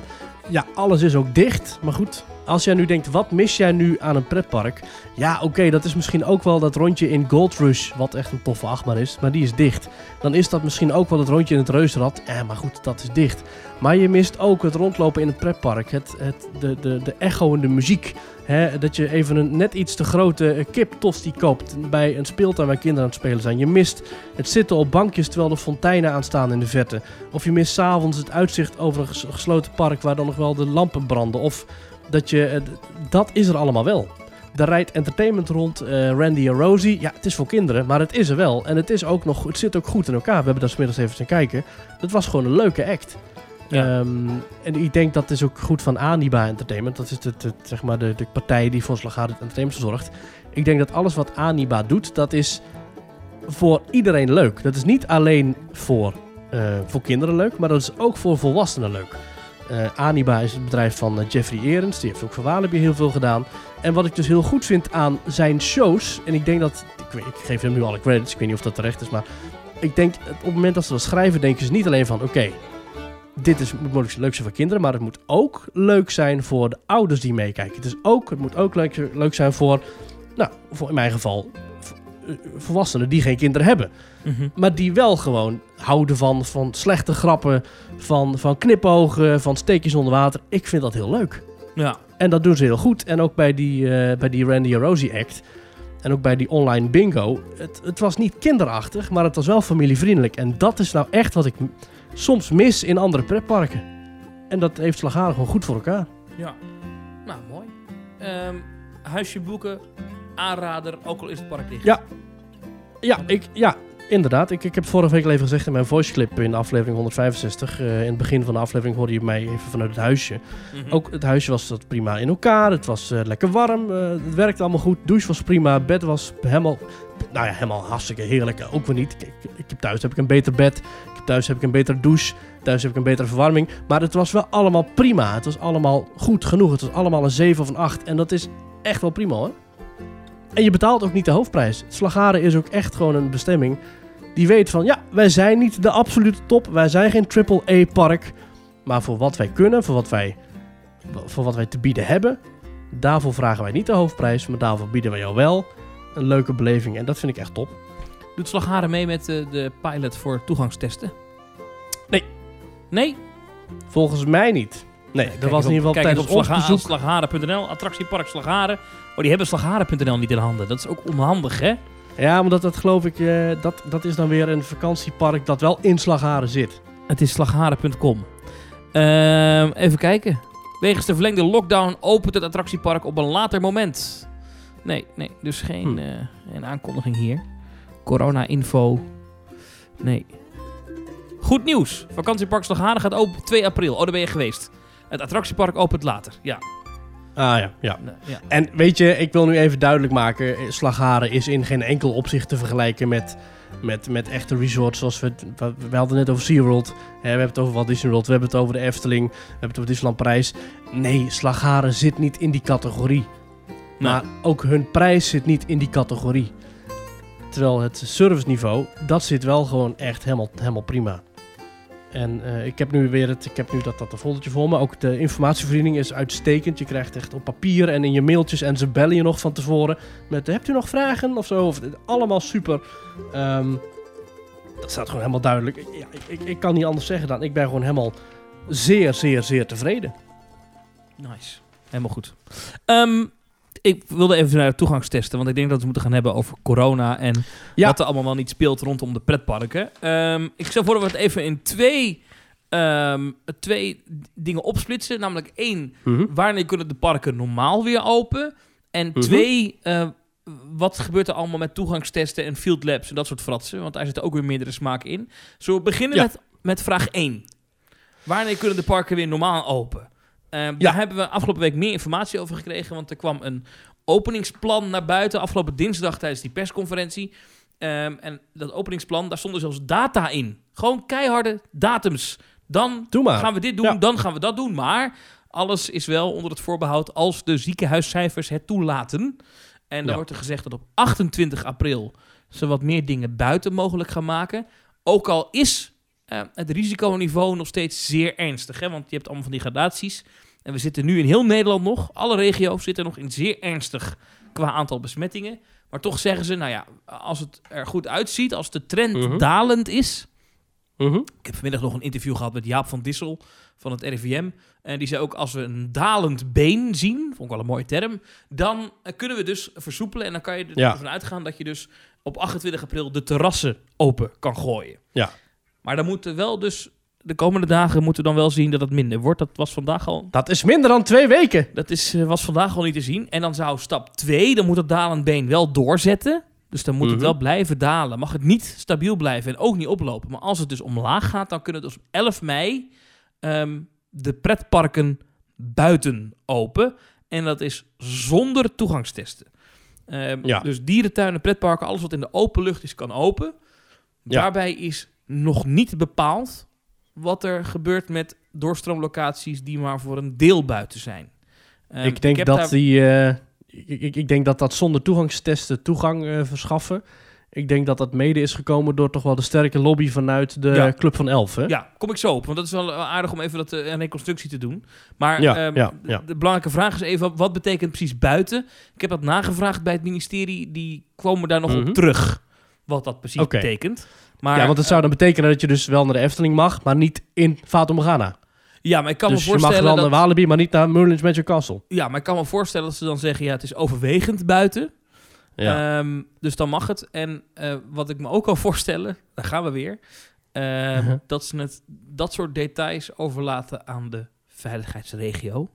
ja, alles is ook dicht. Maar goed, als jij nu denkt, wat mis jij nu aan een pretpark? Ja, oké, dat is misschien ook wel dat rondje in Gold Rush, wat echt een toffe achtbaan is, maar die is dicht. Dan is dat misschien ook wel het rondje in het Reuzenrad, eh, maar goed, dat is dicht. Maar je mist ook het rondlopen in het pretpark, het, het, de, de, de echo en de muziek. Hè, dat je even een net iets te grote eh, kip tosti koopt bij een speeltuin waar kinderen aan het spelen zijn. Je mist het zitten op bankjes terwijl de fonteinen aanstaan in de verte. Of je mist s'avonds het uitzicht over een ges- gesloten park waar dan nog wel de lampen branden. Of dat je, eh, dat is er allemaal wel. Daar rijdt entertainment rond, eh, Randy en Rosie. Ja, het is voor kinderen, maar het is er wel. En het, is ook nog, het zit ook goed in elkaar. We hebben daar smiddags even gaan kijken. Dat was gewoon een leuke act. Ja. Ehm, en ik denk dat is ook goed van Aniba Entertainment. Dat is de, de, zeg maar de, de partij die voor Slagade Entertainment zorgt. Ik denk dat alles wat Aniba doet, dat is voor iedereen leuk. Dat is niet alleen voor, eh, voor kinderen leuk, maar dat is ook voor volwassenen leuk. Eh, Aniba is het bedrijf van eh, Jeffrey Erens. Die heeft ook voor Walibi heel veel gedaan. En wat ik dus heel goed vind aan zijn shows... En ik denk dat... Ik, weet, ik geef hem nu alle credits. Ik weet niet of dat terecht is, maar... Ik denk, op het moment dat ze dat schrijven, denken ze niet alleen van... Oké, dit is, moet mogelijk leuk zijn voor kinderen, maar het moet ook leuk zijn voor de ouders die meekijken. Het, is ook, het moet ook leuk, leuk zijn voor, nou, voor in mijn geval, eh, volwassenen die geen kinderen hebben. Maar die wel gewoon houden van, van slechte grappen, van, van knipogen, van steekjes onder water. Ik vind dat heel leuk. Ja. En dat doen ze heel goed. En ook bij die, eh, bij die Randy Rosie act. En ook bij die online bingo. Het, het was niet kinderachtig, maar het was wel familievriendelijk. En dat is nou echt wat ik soms mis in andere pretparken. En dat heeft Slagharen gewoon goed voor elkaar. Ja. Nou, mooi. Ehm, huisje boeken, aanrader, ook al is het park dicht. Ja. Ja, ik, ja inderdaad. Ik, ik heb vorige week al even gezegd in mijn voice clip in aflevering 165. eh, in het begin van de aflevering hoorde je mij even vanuit het huisje. Mhm. Ook het huisje was dat prima in elkaar. Het was eh, lekker warm. eh, het werkte allemaal goed. Douche was prima. Bed was helemaal, nou ja, helemaal hartstikke heerlijk. Ook weer niet. Kijk, ik heb thuis heb ik een beter bed. Ik heb thuis heb ik een betere douche. Thuis heb ik een betere verwarming. Maar het was wel allemaal prima. Het was allemaal goed genoeg. Het was allemaal een 7 of een 8. En dat is echt wel prima hoor. En je betaalt ook niet de hoofdprijs. Slagaren is ook echt gewoon een bestemming die weet van ja, wij zijn niet de absolute top. Wij zijn geen triple A park. Maar voor wat wij kunnen, voor wat wij voor wat wij te bieden hebben. Daarvoor vragen wij niet de hoofdprijs, maar daarvoor bieden wij jou wel een leuke beleving. En dat vind ik echt top. Doet Slagharen mee met eh, de pilot voor toegangstesten? Nee. Nee? Volgens mij niet. Nee, dat was in ieder geval tijdens ons bezoek. Slagharen.nl, attractiepark Slagharen. Oh, die hebben Slagharen.nl niet in handen. Dat is ook onhandig, hè? Ja, maar dat, geloof ik, eh, dat, dat is dan weer een vakantiepark dat wel in Slagharen zit. Het is slagharen.com. Ehm, even kijken. Wegens de verlengde lockdown opent het attractiepark op een later moment. Nee, nee, dus geen, Hm. eh, geen aankondiging hier. Corona-info. Nee. Goed nieuws. Vakantiepark Slagharen gaat open op 2 april. Oh, daar ben je geweest. Het attractiepark opent later. Ja. Ah ja, ja. En weet je, ik wil nu even duidelijk maken. eh, Slagharen is in geen enkel opzicht te vergelijken met, met, met echte resorts zoals we... We, hadden net over SeaWorld. Hè, we hebben het over Walt Disney World. We hebben het over de Efteling. We hebben het over Disneyland Parijs. Nee, Slagharen zit niet in die categorie. Maar ook hun prijs zit niet in die categorie. Terwijl het serviceniveau, dat zit wel gewoon echt helemaal, helemaal prima. En eh, ik heb nu weer het, ik heb nu dat, dat een foldertje voor me. Ook de informatievoorziening is uitstekend. Je krijgt echt op papier en in je mailtjes en ze bellen je nog van tevoren. Met, hebt u nog vragen of zo? Of, allemaal super. Ehm, dat staat gewoon helemaal duidelijk. Ja, ik, ik, ik kan niet anders zeggen dan, ik ben gewoon helemaal zeer, zeer, zeer tevreden. Nice. Helemaal goed. Ehm, ik wilde even naar de toegangstesten, want ik denk dat we het moeten gaan hebben over corona en Ja. wat er allemaal wel niet speelt rondom de pretparken. Ehm, ik stel voor dat we het even in twee, ehm, twee dingen opsplitsen. Namelijk één, Mhm. wanneer kunnen de parken normaal weer open? En Mhm. twee, eh, wat gebeurt er allemaal met toegangstesten en field labs en dat soort fratsen? Want daar zitten ook weer meerdere smaken in. Zullen we beginnen Ja. met, met vraag 1. Wanneer kunnen de parken weer normaal open? Ehm, Daar hebben we afgelopen week meer informatie over gekregen, want er kwam een openingsplan naar buiten afgelopen dinsdag tijdens die persconferentie. Ehm, en dat openingsplan, daar stonden zelfs data in. Gewoon keiharde datums. Dan gaan we dit doen, Ja. dan gaan we dat doen. Maar alles is wel onder het voorbehoud als de ziekenhuiscijfers het toelaten. En dan Ja. wordt er gezegd dat op 28 april ze wat meer dingen buiten mogelijk gaan maken. Ook al is eh, het risiconiveau nog steeds zeer ernstig. Hè? Want je hebt allemaal van die gradaties. En we zitten nu in heel Nederland nog, alle regio's zitten nog in zeer ernstig qua aantal besmettingen. Maar toch zeggen ze, nou ja, als het er goed uitziet, als de trend Mhm. dalend is. Mhm. Ik heb vanmiddag nog een interview gehad met Jaap van Dissel van het RIVM. En die zei ook, als we een dalend been zien, vond ik wel een mooie term, dan eh, kunnen we dus versoepelen. En dan kan je er- Ja. ervan uitgaan dat je dus op 28 april de terrassen open kan gooien. Ja. Maar dan moeten wel dus, de komende dagen moeten we dan wel zien dat het minder wordt. Dat was vandaag al Dat is minder dan twee weken. dat is, eh, was vandaag al niet te zien. En dan zou stap 2, dan moet het dalend been wel doorzetten. Dus dan moet het Mhm. wel blijven dalen. Mag het niet stabiel blijven en ook niet oplopen. Maar als het dus omlaag gaat, dan kunnen dus op 11 mei ehm, de pretparken buiten open. En dat is zonder toegangstesten. Ehm, Ja. Dus dierentuinen, pretparken, alles wat in de open lucht is, kan open. Ja. Daarbij is nog niet bepaald wat er gebeurt met doorstroomlocaties die maar voor een deel buiten zijn. Ehm, ik denk dat daar- die. eh, ik, ik, ik denk dat dat zonder toegangstesten toegang eh, verschaffen. Ik denk dat dat mede is gekomen door toch wel de sterke lobby vanuit de Ja. Club van Elf. Hè? Ja, kom ik zo op. Want dat is wel eh, aardig om even dat, een reconstructie te doen. Maar Ja, ehm, ja, de- belangrijke vraag is even, wat betekent precies buiten? Ik heb dat nagevraagd bij het ministerie. Die komen daar nog Mhm. op terug. Wat dat precies betekent. Maar, ja, want het zou dan betekenen dat je dus wel naar de Efteling mag, maar niet in Fata Morgana. ja, maar ik kan dus me je mag voorstellen wel dat... naar Walibi, maar niet naar Merlin's Magic Castle. Ja, maar ik kan me voorstellen dat ze dan zeggen... Ja, het is overwegend buiten. Ja. Ehm, dus dan mag het. En eh, wat ik me ook kan voorstellen, daar gaan we weer, ehm, Mhm. dat ze het, dat soort details overlaten aan de veiligheidsregio.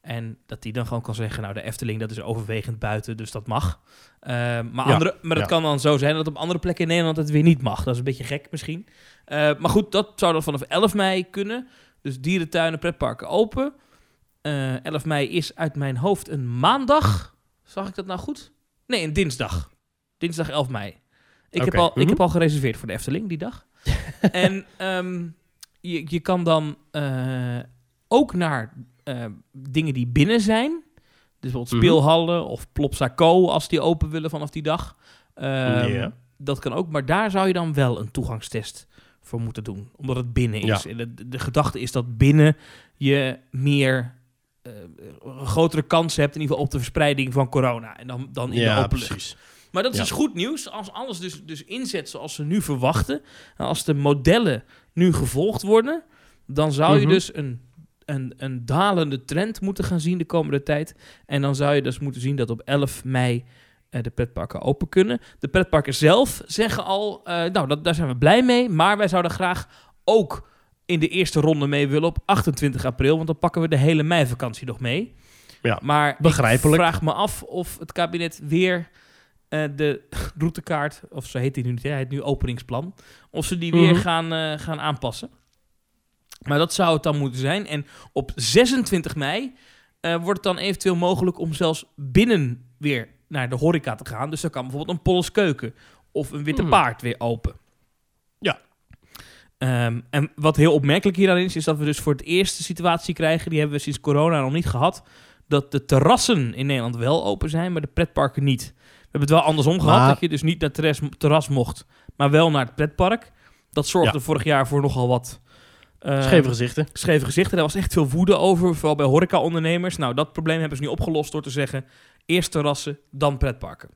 En dat die dan gewoon kan zeggen, nou de Efteling dat is overwegend buiten, dus dat mag. Ehm, maar, Ja, andere, maar dat ja. kan dan zo zijn dat op andere plekken in Nederland het weer niet mag. Dat is een beetje gek misschien. Eh, maar goed, dat zou dan vanaf 11 mei kunnen. Dus dierentuinen, pretparken open. Eh 11 mei is uit mijn hoofd een maandag. Zag ik dat nou goed? Nee, een dinsdag. Dinsdag 11 mei. Ik, heb, al, ik mhm. heb al gereserveerd voor de Efteling die dag. en ehm, je, je kan dan eh, ook naar eh, dingen die binnen zijn. Dus bijvoorbeeld Mhm. speelhallen of Plopsa Co. als die open willen vanaf die dag. Ehm. Dat kan ook, maar daar zou je dan wel een toegangstest voor moeten doen. Omdat het binnen is. Ja. En de, de gedachte is dat binnen je meer... eh, een grotere kans hebt in ieder geval op de verspreiding van corona. En dan, dan in de open lucht. Maar dat is Ja. dus goed nieuws. Als alles dus, dus inzet zoals ze nu verwachten. En als de modellen nu gevolgd worden. Dan zou je Mhm. dus een, een, een dalende trend moeten gaan zien de komende tijd. En dan zou je dus moeten zien dat op 11 mei eh, de pretparken open kunnen. De pretparken zelf zeggen al, eh, nou dat, daar zijn we blij mee. Maar wij zouden graag ook in de eerste ronde mee willen op 28 april. Want dan pakken we de hele meivakantie nog mee. Ja, maar begrijpelijk. ik vraag me af of het kabinet weer eh, de routekaart, of zo heet die nu niet, hij heet nu openingsplan, of ze die weer Mhm. gaan, gaan aanpassen. Maar dat zou het dan moeten zijn. En op 26 mei eh, wordt het dan eventueel mogelijk om zelfs binnen weer naar de horeca te gaan. Dus dan kan bijvoorbeeld een Polles Keuken of een Witte Hmm. Paard weer open. Ja. Ehm, en wat heel opmerkelijk hieraan is, is dat we dus voor het eerst de situatie krijgen, die hebben we sinds corona nog niet gehad, dat de terrassen in Nederland wel open zijn, maar de pretparken niet. We hebben het wel andersom gehad, Maar- dat je dus niet naar het terras, terras mocht, maar wel naar het pretpark. Dat zorgde Ja. vorig jaar voor nogal wat eh, Scheve gezichten. scheve gezichten. Daar was echt veel woede over, vooral bij horeca-ondernemers. Nou, dat probleem hebben ze nu opgelost door te zeggen... eerst terrassen, dan pretparken.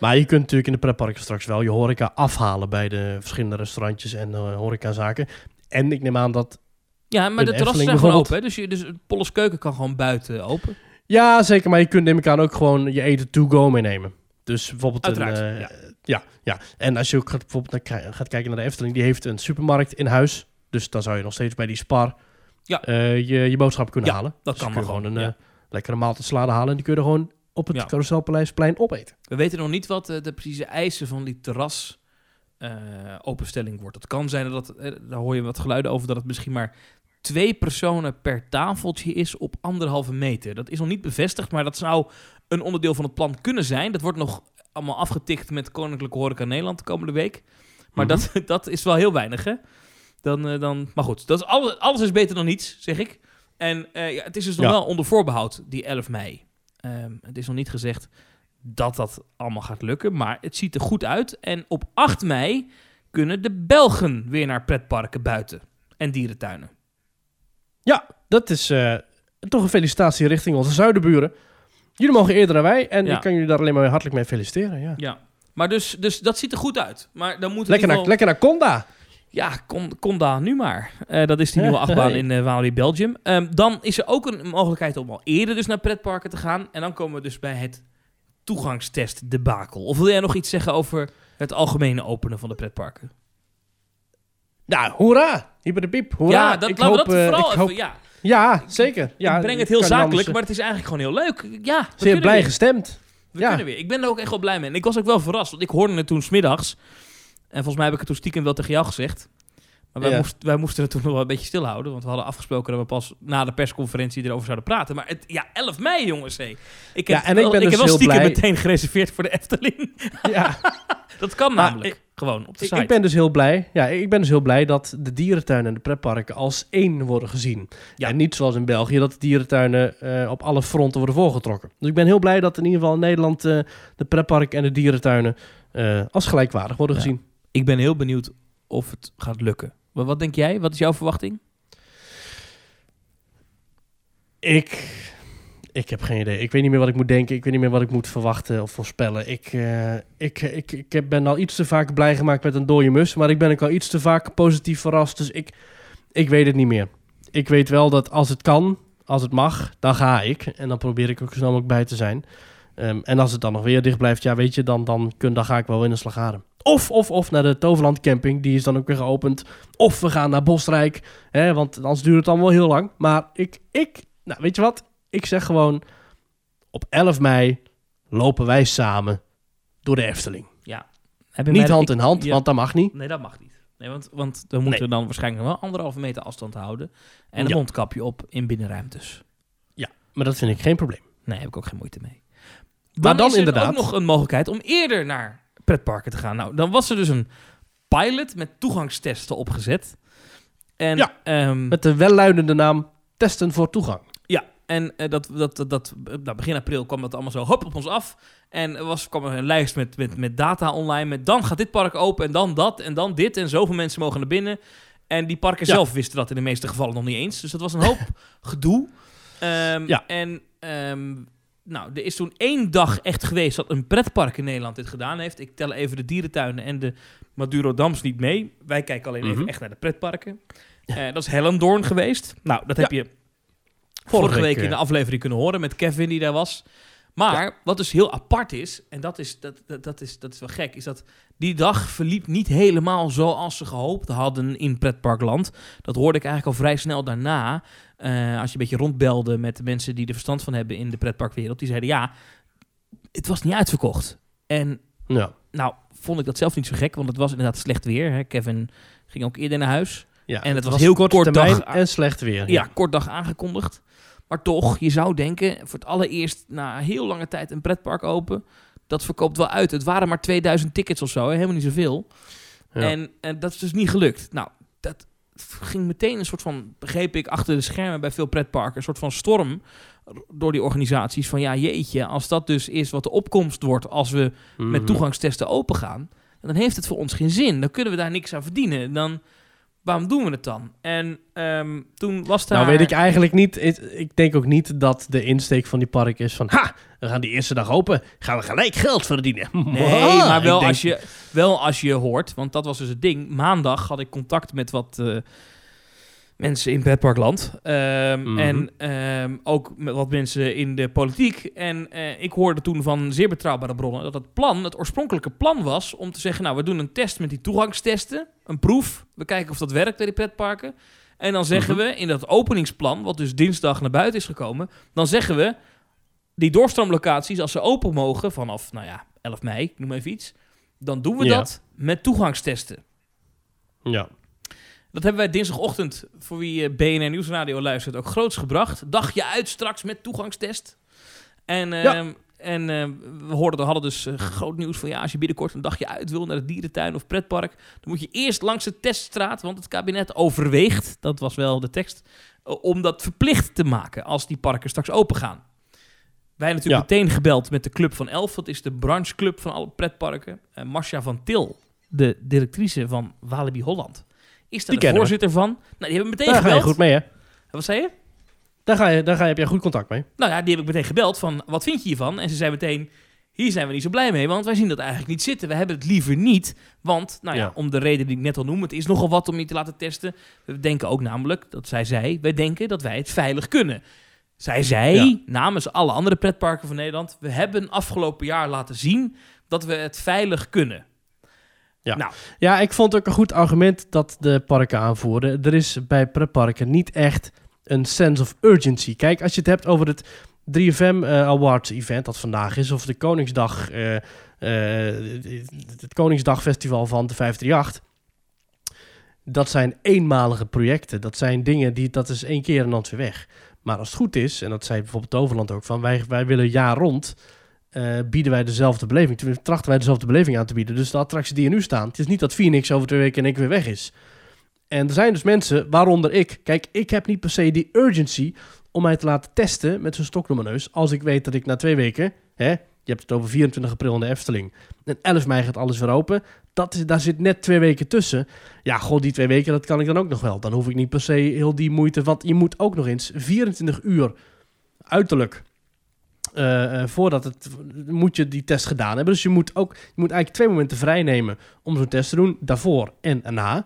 Maar je kunt natuurlijk in de pretparken straks wel je horeca afhalen bij de verschillende restaurantjes en eh, horecazaken. En ik neem aan dat... Ja, maar De terrassen zijn gewoon open. Hè? Dus, je, dus Polles Keuken kan gewoon buiten open. Ja, zeker. Maar je kunt neem ik aan ook gewoon je eten to go meenemen. Dus bijvoorbeeld Uiteraard, een... eh, ja. ja. Ja, En als je ook gaat, bijvoorbeeld naar, gaat kijken naar de Efteling, die heeft een supermarkt in huis. Dus dan zou je nog steeds bij die Spar Ja. eh, je, je boodschap kunnen Ja, halen. dat Dus kan gewoon een eh, lekkere maaltijd salade halen. En die kun je er gewoon op het Ja. Carouselpaleisplein opeten. We weten nog niet wat eh, de precieze eisen van die terras openstelling wordt. Het kan zijn dat, daar hoor je wat geluiden over, dat het misschien maar twee personen per tafeltje is op anderhalve meter. Dat is nog niet bevestigd, maar dat zou een onderdeel van het plan kunnen zijn. Dat wordt nog allemaal afgetikt met Koninklijke Horeca Nederland de komende week. Maar Mhm. dat, dat is wel heel weinig, hè? Dan, eh, dan, maar goed, dat is alles, alles is beter dan niets, zeg ik. En eh, ja, het is dus nog Ja. wel onder voorbehoud, die 11 mei. Ehm, het is nog niet gezegd dat dat allemaal gaat lukken, maar het ziet er goed uit. En op 8 mei kunnen de Belgen weer naar pretparken buiten en dierentuinen. Ja, dat is... eh, toch een felicitatie richting onze zuidenburen. Jullie mogen eerder dan wij en Ja. ik kan jullie daar alleen maar hartelijk mee feliciteren. Ja. Ja. Maar dus, dus dat ziet er goed uit. Maar dan moet Lekker, naar, geval... lekker naar Conda. Ja, kon, kon daar nu maar. Eh, dat is die nieuwe achtbaan in uh, Walibi, Belgium. Ehm, dan is er ook een mogelijkheid om al eerder dus naar pretparken te gaan. En dan komen we dus bij het toegangstest debakel. Of wil jij nog iets zeggen over het algemene openen van de pretparken? Nou, hoera! Hyper de piep, hoera. ja, dat, ik laten hoop, we dat eh, vooral ik even... hoop- ja, Ja, zeker. Ja, ik breng het heel zakelijk, anders, maar het is eigenlijk gewoon heel leuk. Ja, Zeer blij weer. gestemd. We Ja. kunnen weer. Ik ben er ook echt wel blij mee. En ik was ook wel verrast, want ik hoorde het toen smiddags. En volgens mij heb ik het toen stiekem wel tegen jou gezegd. Maar wij, Ja. moesten, wij moesten het toen nog wel een beetje stilhouden. Want we hadden afgesproken dat we pas na de persconferentie erover zouden praten. Maar het, ja, 11 mei jongens. Hé. Ik heb, Ja, en ik wel- ben ik dus heb wel stiekem blij- meteen gereserveerd voor de Efteling. Ja. Dat kan Maar namelijk. gewoon op de Ik, site. ik ben dus heel blij. Ja, ik ben dus heel blij dat de dierentuinen en de pretparken als één worden gezien. Ja. En niet zoals in België dat de dierentuinen eh, op alle fronten worden voorgetrokken. Dus ik ben heel blij dat in ieder geval in Nederland eh, de pretparken en de dierentuinen eh, als gelijkwaardig worden Ja. gezien. Ik ben heel benieuwd of het gaat lukken. Maar wat denk jij? Wat is jouw verwachting? Ik, ik heb geen idee. Ik weet niet meer wat ik moet denken. Ik weet niet meer wat ik moet verwachten of voorspellen. Ik, eh, ik, ik, ik heb- ben al iets te vaak blij gemaakt met een dode mus. Maar ik ben ook al iets te vaak positief verrast. Dus ik, ik weet het niet meer. Ik weet wel dat als het kan, als het mag, dan ga ik. En dan probeer ik ook zo snel mogelijk bij te zijn. Ehm, en als het dan nog weer dicht blijft, ja, weet je, dan, dan, kun, dan ga ik wel in de slagaren. Of, of, of naar de Toverland camping, die is dan ook weer geopend. Of we gaan naar Bosrijk, hè, want anders duurt het dan wel heel lang. Maar ik, ik, nou, weet je wat? Ik zeg gewoon, op 11 mei lopen wij samen door de Efteling. Heb je Niet hand in hand, ja. want dat mag niet. Nee, dat mag niet. Nee, want, want dan moeten we dan waarschijnlijk wel anderhalve meter afstand houden. En een Ja. mondkapje op in binnenruimtes. Maar dat vind ik geen probleem. Nee, heb ik ook geen moeite mee. Maar dan is er inderdaad- ook nog een mogelijkheid om eerder naar pretparken te gaan. Nou, dan was er dus een pilot met toegangstesten opgezet. En, Ja, ehm, Met de welluidende naam Testen voor Toegang. ja, en eh, dat, dat, dat, dat, nou, begin april kwam dat allemaal zo hop op ons af. En er was, kwam er een lijst met, met, met data online. Met dan gaat dit park open en dan dat en dan dit. En zoveel mensen mogen naar binnen. En die parken Ja. zelf wisten dat in de meeste gevallen nog niet eens. Dus dat was een hoop gedoe. Ehm, Ja. En ehm, nou, er is toen één dag echt geweest dat een pretpark in Nederland dit gedaan heeft. Ik tel even de dierentuinen en de Madurodams niet mee. Wij kijken alleen even Mhm. echt naar de pretparken. Eh, dat is Hellendoorn geweest. Nou, dat heb Ja. je vorige week, week in eh, de aflevering kunnen horen met Kevin die daar was. Maar wat dus heel apart is, en dat is, dat, dat, dat, is, dat is wel gek, is dat die dag verliep niet helemaal zoals ze gehoopt hadden in pretparkland. Dat hoorde ik eigenlijk al vrij snel daarna. Eh, als je een beetje rondbelde met de mensen die er verstand van hebben in de pretparkwereld. Die zeiden ja, het was niet uitverkocht. En Ja. nou, vond ik dat zelf niet zo gek, want het was inderdaad slecht weer. Hè. Kevin ging ook eerder naar huis. ja. En het was heel kort termijn dag- en slecht weer. Ja, kort dag aangekondigd. Maar toch, je zou denken, voor het allereerst na heel lange tijd een pretpark open. Dat verkoopt wel uit. Het waren maar 2000 tickets of zo, hè? helemaal niet zoveel. Ja. En, en dat is dus niet gelukt. Nou, ging meteen een soort van, begreep ik, achter de schermen bij veel pretparken, een soort van storm door die organisaties. Van ja, jeetje, als dat dus is wat de opkomst wordt als we met Mhm. toegangstesten open gaan, dan heeft het voor ons geen zin. Dan kunnen we daar niks aan verdienen. Dan, waarom doen we het dan? En ehm, toen was daar... Nou weet ik eigenlijk niet. Ik, ik denk ook niet dat de insteek van die park is van... Ha, we gaan die eerste dag open. Gaan we gelijk geld verdienen. Nee, maar wel, denk- als je, wel als je hoort, want dat was dus het ding. Maandag had ik contact met wat eh, mensen in pretparkland. Ehm, Mhm. En ehm, ook met wat mensen in de politiek. En eh, ik hoorde toen van zeer betrouwbare bronnen dat het plan, het oorspronkelijke plan was om te zeggen, nou we doen een test met die toegangstesten, een proef. We kijken of dat werkt bij die pretparken. En dan zeggen Mhm. we in dat openingsplan, wat dus dinsdag naar buiten is gekomen, dan zeggen we die doorstroomlocaties, als ze open mogen vanaf, nou ja, 11 mei, noem even iets, dan doen we Ja. dat met toegangstesten. Ja. Dat hebben wij dinsdagochtend, voor wie eh, BNR Nieuwsradio luistert, ook groots gebracht. Dagje uit straks met toegangstest. En, eh, Ja. en eh, we hoorden, hadden dus eh, groot nieuws van ja, als je binnenkort een dagje uit wil naar de dierentuin of pretpark, dan moet je eerst langs de teststraat, want het kabinet overweegt, dat was wel de tekst, om dat verplicht te maken als die parken straks open gaan. Wij natuurlijk Ja. meteen gebeld met de Club van Elf, dat is de brancheclub van alle pretparken. Marcia van Til, de directrice van Walibi Holland, is daar Die de we. voorzitter van. Nou, die hebben meteen Daar ga je gebeld. goed mee, hè? Wat zei je? Daar, ga je, daar ga je, heb jij goed contact mee. Nou ja, die heb ik meteen gebeld van, wat vind je hiervan? En ze zei meteen, hier zijn we niet zo blij mee, want wij zien dat eigenlijk niet zitten. We hebben het liever niet, want, nou ja, Ja. om de reden die ik net al noemde, het is nogal wat om je te laten testen. We denken ook namelijk, dat zij zei, wij denken dat wij het veilig kunnen. Zij zei, Ja. namens alle andere pretparken van Nederland, we hebben afgelopen jaar laten zien dat we het veilig kunnen. Ja, ik vond ook een goed argument dat de parken aanvoerden. Er is bij pretparken niet echt een sense of urgency. Kijk, als je het hebt over het 3FM eh, Awards event dat vandaag is, of de Koningsdag, eh, eh, het Koningsdagfestival van de 538. Dat zijn eenmalige projecten. Dat zijn dingen die, dat is één keer en dan weer weg. Maar als het goed is, en dat zei bijvoorbeeld Toverland ook, van wij, wij willen jaar rond eh, bieden wij dezelfde beleving. Tenminste, trachten wij dezelfde beleving aan te bieden. Dus de attracties die er nu staan, het is niet dat Phoenix over twee weken in één keer weer weg is. En er zijn dus mensen, waaronder ik. Kijk, ik heb niet per se die urgency om mij te laten testen met zo'n stok door mijn neus. Als ik weet dat ik na twee weken, hè, je hebt het over 24 april in de Efteling. En 11 mei gaat alles weer open. Dat is, daar zit net twee weken tussen. Ja, god, die twee weken, dat kan ik dan ook nog wel. Dan hoef ik niet per se heel die moeite, want je moet ook nog eens 24 uur uiterlijk eh, eh, voordat het moet je die test gedaan hebben. Dus je moet ook je moet eigenlijk twee momenten vrij nemen om zo'n test te doen, daarvoor en erna.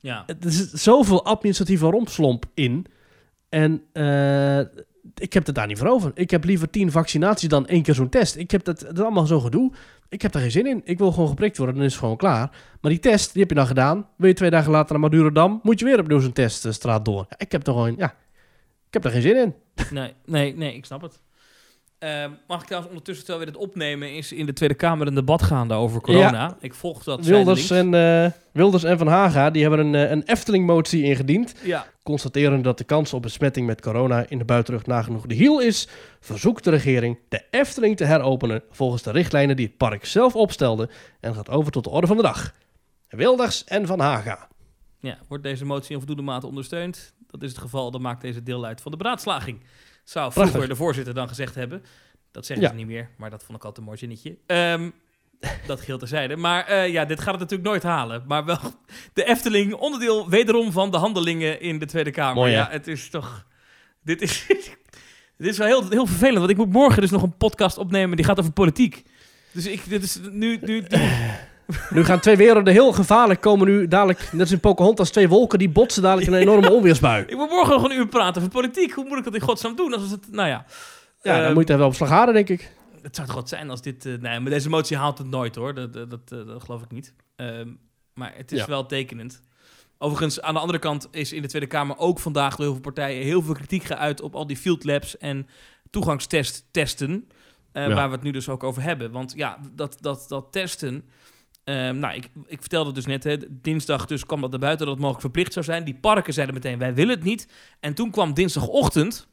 Ja. Er zit zoveel administratieve rompslomp in. En eh, ik heb het daar niet voor over. Ik heb liever tien vaccinaties dan één keer zo'n test. Ik heb dat, dat allemaal zo'n gedoe. Ik heb daar geen zin in. Ik wil gewoon geprikt worden, dan is het gewoon klaar. Maar die test, die heb je dan gedaan. Wil je twee dagen later naar Madurodam, moet je weer opnieuw zo'n teststraat door. Ja, ik heb er gewoon, ja, ik heb daar geen zin in. Nee, nee, nee, ik snap het. Ehm, mag ik trouwens ondertussen, terwijl we dit opnemen, is in de Tweede Kamer een debat gaande over corona. Ik volg dat Wilders en, eh, Wilders en Van Haga die hebben een, eh, een Efteling-motie ingediend. Ja, Constateren dat de kans op besmetting met corona in de buitenlucht nagenoeg de hiel is, verzoekt de regering de Efteling te heropenen volgens de richtlijnen die het park zelf opstelde en gaat over tot de orde van de dag. Wilders en Van Haga. ja, wordt deze motie in voldoende mate ondersteund? Dat is het geval, dan maakt deze deel uit van de beraadslaging. Zou vroeger Prachtig. de voorzitter dan gezegd hebben. Dat zeggen Ja. ze niet meer, maar dat vond ik altijd een mooi zinnetje. Ehm, dat geldt terzijde. Maar eh, ja, dit gaat het natuurlijk nooit halen. Maar wel de Efteling, onderdeel wederom van de handelingen in de Tweede Kamer. Mooi, ja, het is toch... Dit is, dit is wel heel, heel vervelend, want ik moet morgen dus nog een podcast opnemen die gaat over politiek. Dus ik, dit is nu... nu, nu Nu gaan twee werelden heel gevaarlijk komen nu dadelijk, net als in Pocahontas, twee wolken die botsen dadelijk in een enorme onweersbui. ik moet morgen nog een uur praten over politiek. Hoe moet ik dat in godsnaam doen? Als het, nou ja... Ja, dan Ehm, moet je er wel op slag houden, denk ik. Het zou toch wat zijn als dit... eh, nee, maar deze motie haalt het nooit hoor. Dat, dat, dat, eh, dat geloof ik niet. Ehm, maar het is Ja. wel tekenend. Overigens, aan de andere kant is in de Tweede Kamer ook vandaag door heel veel partijen heel veel kritiek geuit op al die field labs en toegangstesttesten. eh, Ja. Waar we het nu dus ook over hebben. Want ja, dat, dat, dat testen. Ehm, nou, ik, ik vertelde dus net, hè, dinsdag dus kwam dat naar buiten dat het mogelijk verplicht zou zijn. Die parken zeiden meteen, wij willen het niet. En toen kwam dinsdagochtend,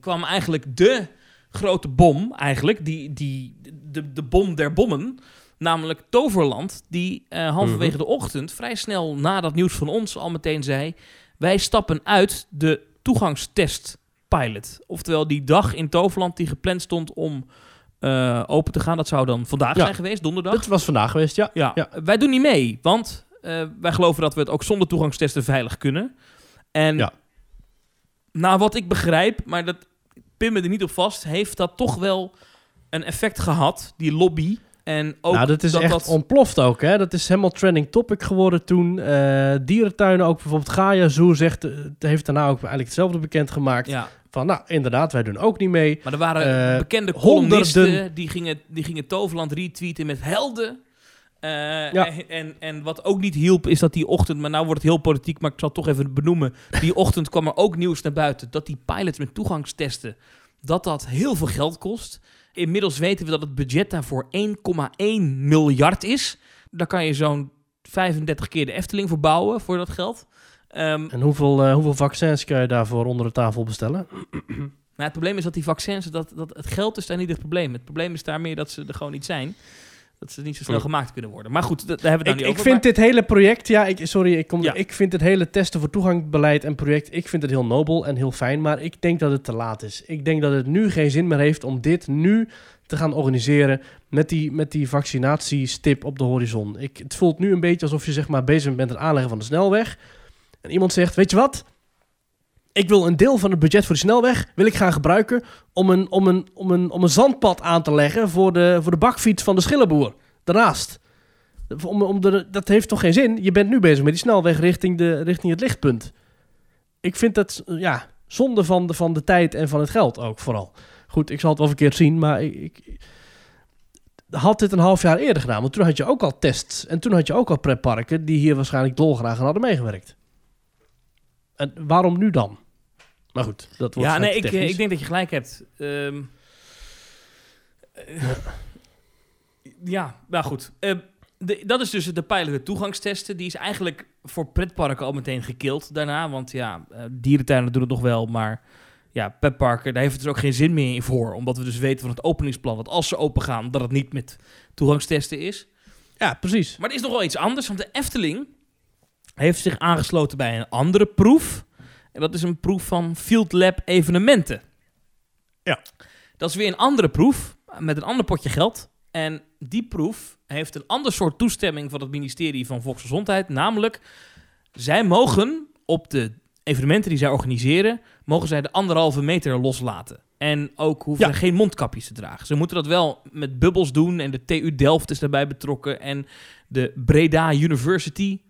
kwam eigenlijk de grote bom, eigenlijk, die, die, de, de bom der bommen. Namelijk Toverland, die eh, halverwege Mhm. de ochtend, vrij snel na dat nieuws van ons, al meteen zei: Wij stappen uit de toegangstestpilot. Oftewel, die dag in Toverland die gepland stond om eh, open te gaan, dat zou dan vandaag Ja. zijn geweest, donderdag. Dat was vandaag geweest, ja. Ja, Ja. wij doen niet mee, want eh, wij geloven dat we het ook zonder toegangstesten veilig kunnen. En Ja. naar wat ik begrijp, maar dat pin me er niet op vast, heeft dat toch wel een effect gehad, die lobby. En ook nou, dat is echt dat... ontploft ook. Hè? Dat is helemaal trending topic geworden toen. Eh, dierentuinen, ook bijvoorbeeld Gaia Zoo, zegt, heeft daarna ook eigenlijk hetzelfde bekendgemaakt. Ja, Van, nou, inderdaad, wij doen ook niet mee. maar er waren Eh, bekende honderden- columnisten die gingen, die gingen Toverland retweeten met helden. Eh, Ja. en, en, en wat ook niet hielp, is dat die ochtend, maar nou wordt het heel politiek, maar ik zal het toch even benoemen. Die ochtend kwam er ook nieuws naar buiten dat die pilots met toegangstesten, dat dat heel veel geld kost. Inmiddels weten we dat het budget daarvoor 1,1 miljard is. Daar kan je zo'n 35 keer de Efteling voor bouwen voor dat geld. Ehm, En hoeveel, eh, hoeveel vaccins kan je daarvoor onder de tafel bestellen? Maar het probleem is dat die vaccins, dat, dat het geld is daar niet het probleem. Het probleem is daar meer dat ze er gewoon niet zijn. Dat ze niet zo snel Hm. gemaakt kunnen worden. Maar goed, dat- daar hebben we Ik, het nou ik niet over. vind dit hele project, ja, ik, sorry, ik, kom, Ja. ik vind het hele testen voor toegangbeleid en project, ik vind het heel nobel en heel fijn, maar ik denk dat het te laat is. Ik denk dat het nu geen zin meer heeft om dit nu te gaan organiseren met die, met die vaccinatiestip op de horizon. Ik, het voelt nu een beetje alsof je zeg maar bezig bent met het aanleggen van de snelweg en iemand zegt, weet je wat? ik wil een deel van het budget voor de snelweg wil ik gaan gebruiken om een, om een, om een, om een zandpad aan te leggen voor de, voor de bakfiets van de schillenboer. Daarnaast. Om, om de, dat heeft toch geen zin? Je bent nu bezig met die snelweg richting, de, richting het lichtpunt. Ik vind dat ja, zonde van de, van de tijd en van het geld ook vooral. Goed, ik zal het wel verkeerd zien, maar ik, had dit een half jaar eerder gedaan. Want toen had je ook al tests en toen had je ook al pretparken die hier waarschijnlijk dolgraag aan hadden meegewerkt. En waarom nu dan? Maar goed, dat wordt Ja, nee, ik, eh, ik denk dat je gelijk hebt. Ehm, eh, ja, nou goed. Eh, de, dat is dus de pijnlijke toegangstesten. Die is eigenlijk voor pretparken al meteen gekild daarna. Want ja, eh, dierentuinen doen het nog wel, maar ja, petparken, daar heeft het dus ook geen zin meer in voor. Omdat we dus weten van het openingsplan, dat als ze open gaan, dat het niet met toegangstesten is. Ja, precies. Maar er is nog wel iets anders, want de Efteling heeft zich aangesloten bij een andere proef. En dat is een proef van Field Lab evenementen. Ja. Dat is weer een andere proef, met een ander potje geld. En die proef heeft een ander soort toestemming van het ministerie van Volksgezondheid. Namelijk, zij mogen op de evenementen die zij organiseren, mogen zij de anderhalve meter loslaten. En ook hoeven Ja. ze geen mondkapjes te dragen. Ze moeten dat wel met bubbels doen. En de TU Delft is daarbij betrokken. En de Breda University,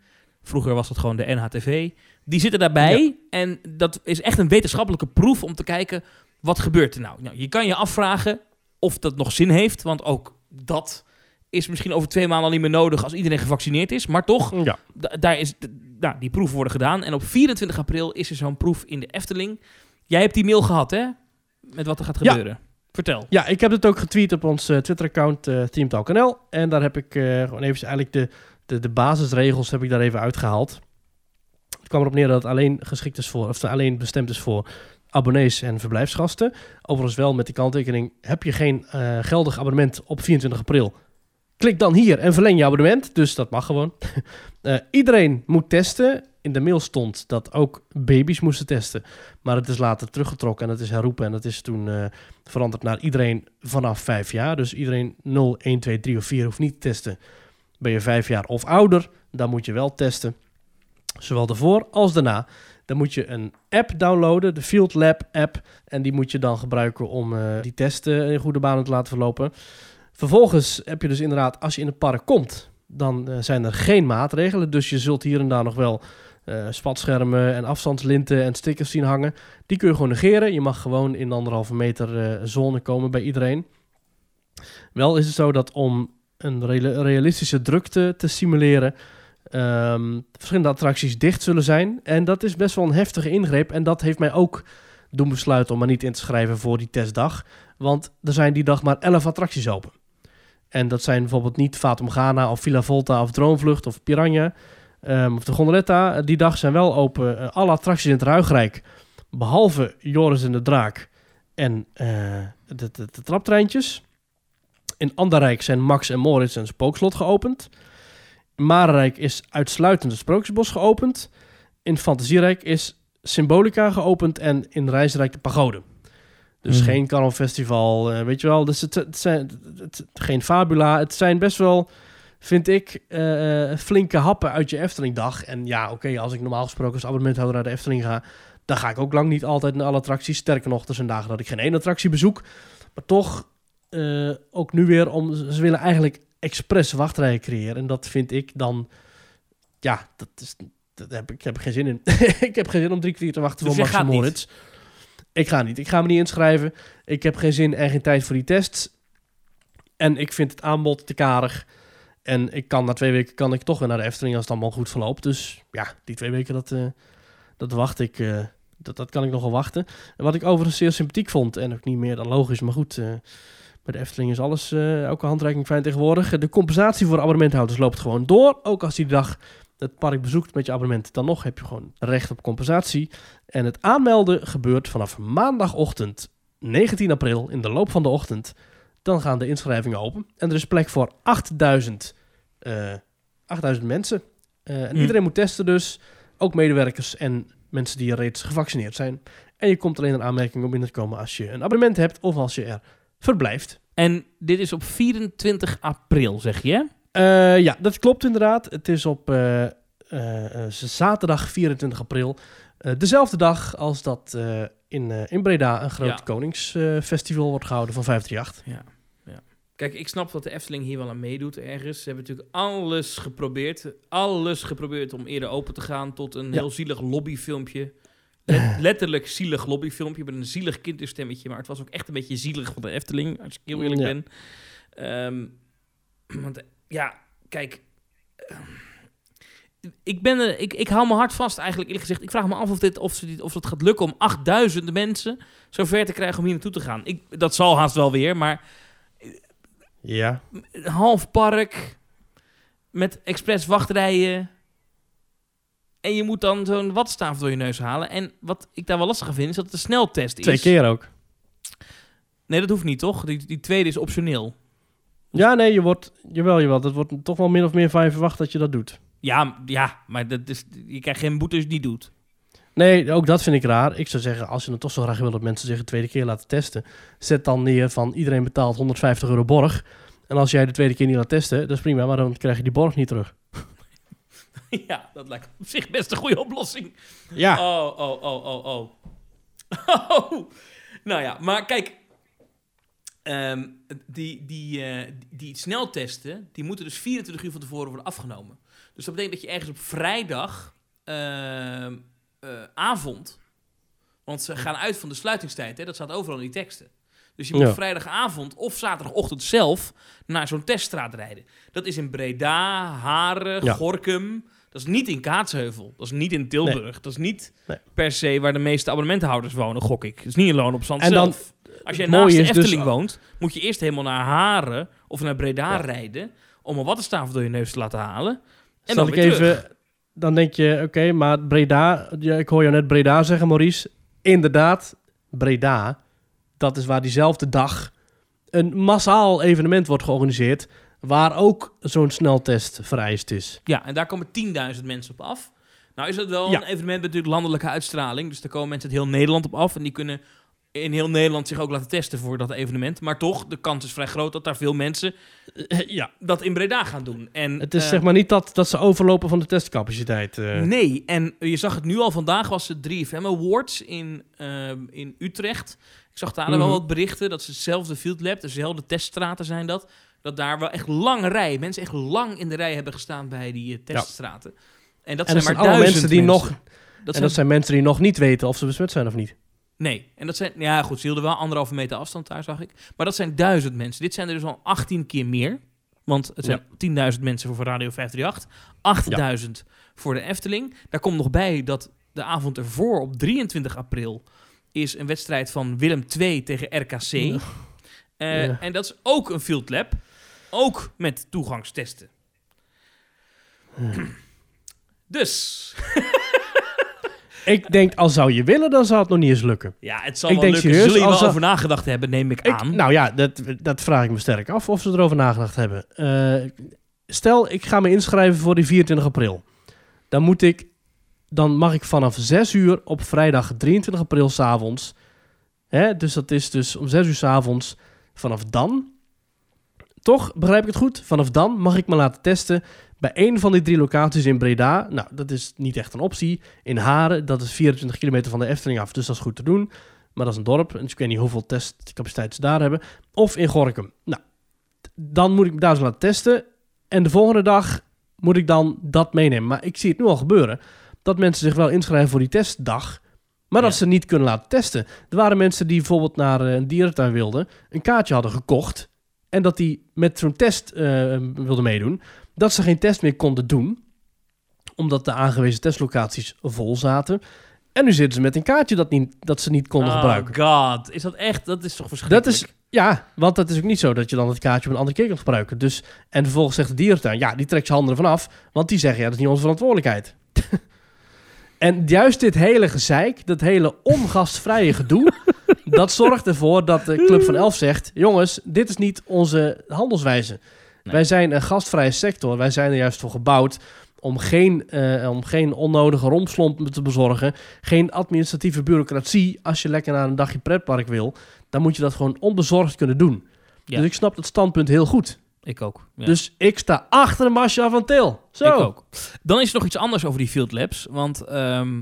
vroeger was dat gewoon de NHTV, die zitten daarbij. En dat is echt een wetenschappelijke proef om te kijken, wat gebeurt er nou? nou? Je kan je afvragen of dat nog zin heeft, want ook dat is misschien over twee maanden al niet meer nodig als iedereen gevaccineerd is. Maar toch, Ja. da- daar is, nou, die proeven worden gedaan. En op 24 april is er zo'n proef in de Efteling. Jij hebt die mail gehad, hè? Met wat er gaat Ja. gebeuren. Vertel. Ja, ik heb het ook getweet op ons eh, Twitter-account eh TeamTalkNL. En daar heb ik eh, gewoon even eigenlijk de, de, de basisregels heb ik daar even uitgehaald. Het kwam erop neer dat het alleen geschikt is voor, of alleen bestemd is voor abonnees en verblijfsgasten. Overigens wel met die kanttekening, heb je geen eh, geldig abonnement op 24 april, klik dan hier en verleng je abonnement. Dus dat mag gewoon. Eh, iedereen moet testen. In de mail stond dat ook baby's moesten testen. Maar het is later teruggetrokken en het is herroepen. En dat is toen eh, veranderd naar iedereen vanaf 5 jaar. Dus iedereen 0, 1, 2, 3 of 4 hoeft niet te testen. Ben je 5 jaar of ouder, dan moet je wel testen. Zowel daarvoor als daarna. Dan moet je een app downloaden, de Field Lab app. En die moet je dan gebruiken om eh, die testen in goede banen te laten verlopen. Vervolgens heb je dus inderdaad, als je in het park komt, dan eh, zijn er geen maatregelen. Dus je zult hier en daar nog wel eh, spatschermen en afstandslinten en stickers zien hangen. Die kun je gewoon negeren. Je mag gewoon in de anderhalve meter zone komen bij iedereen. Wel is het zo dat om een realistische drukte te simuleren, ehm, verschillende attracties dicht zullen zijn. En dat is best wel een heftige ingreep. En dat heeft mij ook doen besluiten om maar niet in te schrijven voor die testdag. Want er zijn die dag maar 11 attracties open. En dat zijn bijvoorbeeld niet Fatum Ghana of Villa Volta of Droomvlucht of Piranha ehm, of de Gondoletta. Die dag zijn wel open eh, alle attracties in het Ruigrijk. Behalve Joris en de Draak en eh, de, de traptreintjes. In Anderrijk zijn Max en Moritz en Spookslot geopend. In Marenrijk is uitsluitend het Sprookjesbos geopend. In Fantasierijk is Symbolica geopend en in Reisrijk de Pagode. Dus Mhm. geen carnavalfestival, eh, weet je wel. Dus het, het zijn het- geen Fabula. Het zijn best wel, vind ik, eh, eh, flinke happen uit je Eftelingdag. En ja, oké, als ik normaal gesproken als abonnementhouder naar de Efteling ga... dan ga ik ook lang niet altijd naar alle attracties. Sterker nog, er zijn dagen dat ik geen één attractie bezoek. Maar toch, eh, ook nu weer, om, ze willen eigenlijk expres wachtrijen creëren. En dat vind ik dan, ja, dat is... Dat heb, ik heb er geen zin in. ik heb geen zin om drie kwartier te wachten Dus voor Max? Moritz. Ik ga niet. Ik ga me niet inschrijven. Ik heb geen zin en geen tijd voor die tests. En ik vind het aanbod te karig. En ik kan na twee weken kan ik toch weer naar de Efteling als het allemaal goed verloopt. Dus ja, die twee weken, dat, eh, dat wacht ik. eh, dat, dat kan ik nog wel wachten. En wat ik overigens zeer sympathiek vond, en ook niet meer dan logisch, maar goed, bij de Efteling is alles, eh elke handreiking fijn tegenwoordig. De compensatie voor abonnementhouders loopt gewoon door. Ook als die dag het park bezoekt met je abonnement, dan nog heb je gewoon recht op compensatie. En het aanmelden gebeurt vanaf maandagochtend 19 april in de loop van de ochtend. Dan gaan de inschrijvingen open. En er is plek voor 8000, eh 8000 mensen. Eh, en Hm. iedereen moet testen dus. Ook medewerkers en mensen die reeds gevaccineerd zijn. En je komt alleen een aanmerking om binnen te komen als je een abonnement hebt of als je er verblijft. En dit is op 24 april, zeg je? Eh, ja, dat klopt inderdaad. Het is op eh, eh, zaterdag 24 april. dezelfde dag als dat in, in Breda een groot Ja. Koningsfestival wordt gehouden van 538. Ja, ja. Kijk, ik snap dat de Efteling hier wel aan meedoet ergens. Ze hebben natuurlijk alles geprobeerd. Alles geprobeerd om eerder open te gaan tot een Ja. heel zielig lobbyfilmpje. Let- letterlijk zielig lobbyfilmpje met een zielig kinderstemmetje. Maar het was ook echt een beetje zielig van de Efteling, als ik heel eerlijk Ja. ben. Ehm, want ja, kijk... ehm, ik, ben er, ik, ik hou me hard vast eigenlijk eerlijk gezegd. Ik vraag me af of, dit, of, ze dit, of het gaat lukken om 8000 mensen zover te krijgen om hier naartoe te gaan. Ik, dat zal haast wel weer, maar Ja. half park met expres wachtrijen. En je moet dan zo'n watstaaf door je neus halen. En wat ik daar wel lastig aan vind, is dat het een sneltest is. Twee keer ook. Nee, dat hoeft niet, toch? Die, die tweede is optioneel. Ja, nee, je wordt, jawel, jawel. Dat wordt toch wel min of meer van je verwacht dat je dat doet. Ja, ja maar dat is, je krijgt geen boete als je niet doet. Nee, ook dat vind ik raar. Ik zou zeggen, als je dan toch zo graag wil dat mensen zich een tweede keer laten testen, zet dan neer van iedereen betaalt 150 euro borg. En als jij de tweede keer niet laat testen, dat is prima, maar dan krijg je die borg niet terug. ja, dat lijkt op zich best een goede oplossing. Ja. Oh, oh, oh, oh, oh. Oh. Nou ja, maar kijk. ehm, die, die, eh, die, sneltesten, die moeten dus 24 uur van tevoren worden afgenomen. Dus dat betekent dat je ergens op vrijdag ehm, eh, avond... Want ze gaan uit van de sluitingstijd, hè? dat staat overal in die teksten. Dus je moet Ja. vrijdagavond of zaterdagochtend zelf naar zo'n teststraat rijden. Dat is in Breda, Haren, Ja. Gorkum. Dat is niet in Kaatsheuvel. Dat is niet in Tilburg. Dat is niet Nee. per se waar de meeste abonnementhouders wonen, gok ik. Dat is niet in Loon op Zand En dan- zelf. Als jij naast de dus- Efteling woont, moet je eerst helemaal naar Haren of naar Breda Ja. rijden... om een wattenstaaf door je neus te laten halen. En Zal dan ik weer even, terug. dan denk je, oké, maar Breda, ja, ik hoor jou net Breda zeggen, Maurice. Inderdaad, Breda, dat is waar diezelfde dag een massaal evenement wordt georganiseerd, waar ook zo'n sneltest vereist is. Ja, en daar komen 10.000 mensen op af. Nou is dat wel Ja. een evenement met natuurlijk landelijke uitstraling. Dus daar komen mensen uit heel Nederland op af. En die kunnen in heel Nederland zich ook laten testen voor dat evenement. Maar toch, de kans is vrij groot dat daar veel mensen ja. dat in Breda gaan doen. En, Het is eh, zeg maar niet dat, dat ze overlopen van de testcapaciteit. eh. Nee, en je zag het nu al vandaag, was het 3FM Awards in, ehm, in Utrecht. Ik zag daar wel Mhm. wat berichten dat ze hetzelfde field lab, dezelfde teststraten zijn dat. Dat daar wel echt lange rij, mensen echt lang in de rij hebben gestaan bij die eh, teststraten. En dat En zijn dat maar zijn duizend mensen die mensen. nog, Dat en dat zijn mensen die nog niet weten of ze besmet zijn of niet. Nee, en dat zijn, ja goed, ze hielden wel anderhalve meter afstand daar, zag ik. Maar dat zijn duizend mensen. Dit zijn er dus al 18 keer meer. Want het zijn 10.000 mensen voor Radio 538, 8.000 voor de Efteling. Daar komt nog bij dat de avond ervoor, op 23 april, is een wedstrijd van Willem II tegen RKC. Ja. Eh, Ja. En dat is ook een field lab, ook met toegangstesten. Dus, Ik denk, al zou je willen, dan zou het nog niet eens lukken. ja, het zal Ik wel denk lukken. serieus, Zul je wel er- over nagedacht hebben, neem ik, Ik, aan. nou ja, dat, dat vraag ik me sterk af of ze erover nagedacht hebben. Eh, stel, ik ga me inschrijven voor die 24 april. Dan moet ik, dan mag ik vanaf 6 uur op vrijdag 23 april s'avonds. Hè, dus dat is dus om 6 uur s'avonds. Vanaf dan, toch begrijp ik het goed? Vanaf dan mag ik me laten testen bij een van die drie locaties in Breda. Nou, dat is niet echt een optie. In Haren, dat is 24 kilometer van de Efteling af, dus dat is goed te doen. Maar dat is een dorp, dus ik weet niet hoeveel testcapaciteit ze daar hebben. Of in Gorkum. Nou, dan moet ik me daar eens laten testen. En de volgende dag moet ik dan dat meenemen. Maar ik zie het nu al gebeuren. Dat mensen zich wel inschrijven voor die testdag. Maar dat Ja. ze niet kunnen laten testen. Er waren mensen die bijvoorbeeld naar eh, een dierentuin wilden. Een kaartje hadden gekocht. En dat die met zo'n test eh, wilden meedoen. Dat ze geen test meer konden doen. Omdat de aangewezen testlocaties vol zaten. En nu zitten ze met een kaartje dat, niet, dat ze niet konden oh gebruiken. god, is dat echt? Dat is toch verschrikkelijk? Dat is, ja, want dat is ook niet zo dat je dan het kaartje op een andere keer kunt gebruiken. Dus, en vervolgens zegt de dierentuin, ja, die trekt zijn handen ervan af. Want die zeggen, ja, dat is niet onze verantwoordelijkheid. en juist dit hele gezeik, dat hele ongastvrije gedoe... dat zorgt ervoor dat de Club van Elf zegt... jongens, dit is niet onze handelswijze. Nee. Wij zijn een gastvrije sector. Wij zijn er juist voor gebouwd om geen, eh, om geen onnodige romslomp te bezorgen. Geen administratieve bureaucratie. Als je lekker naar een dagje pretpark wil, dan moet je dat gewoon onbezorgd kunnen doen. Ja. Dus ik snap dat standpunt heel goed. Ik ook. Ja. Dus ik sta achter Masha van Til. Zo. Ik ook. Dan is er nog iets anders over die Field Labs. Want ehm,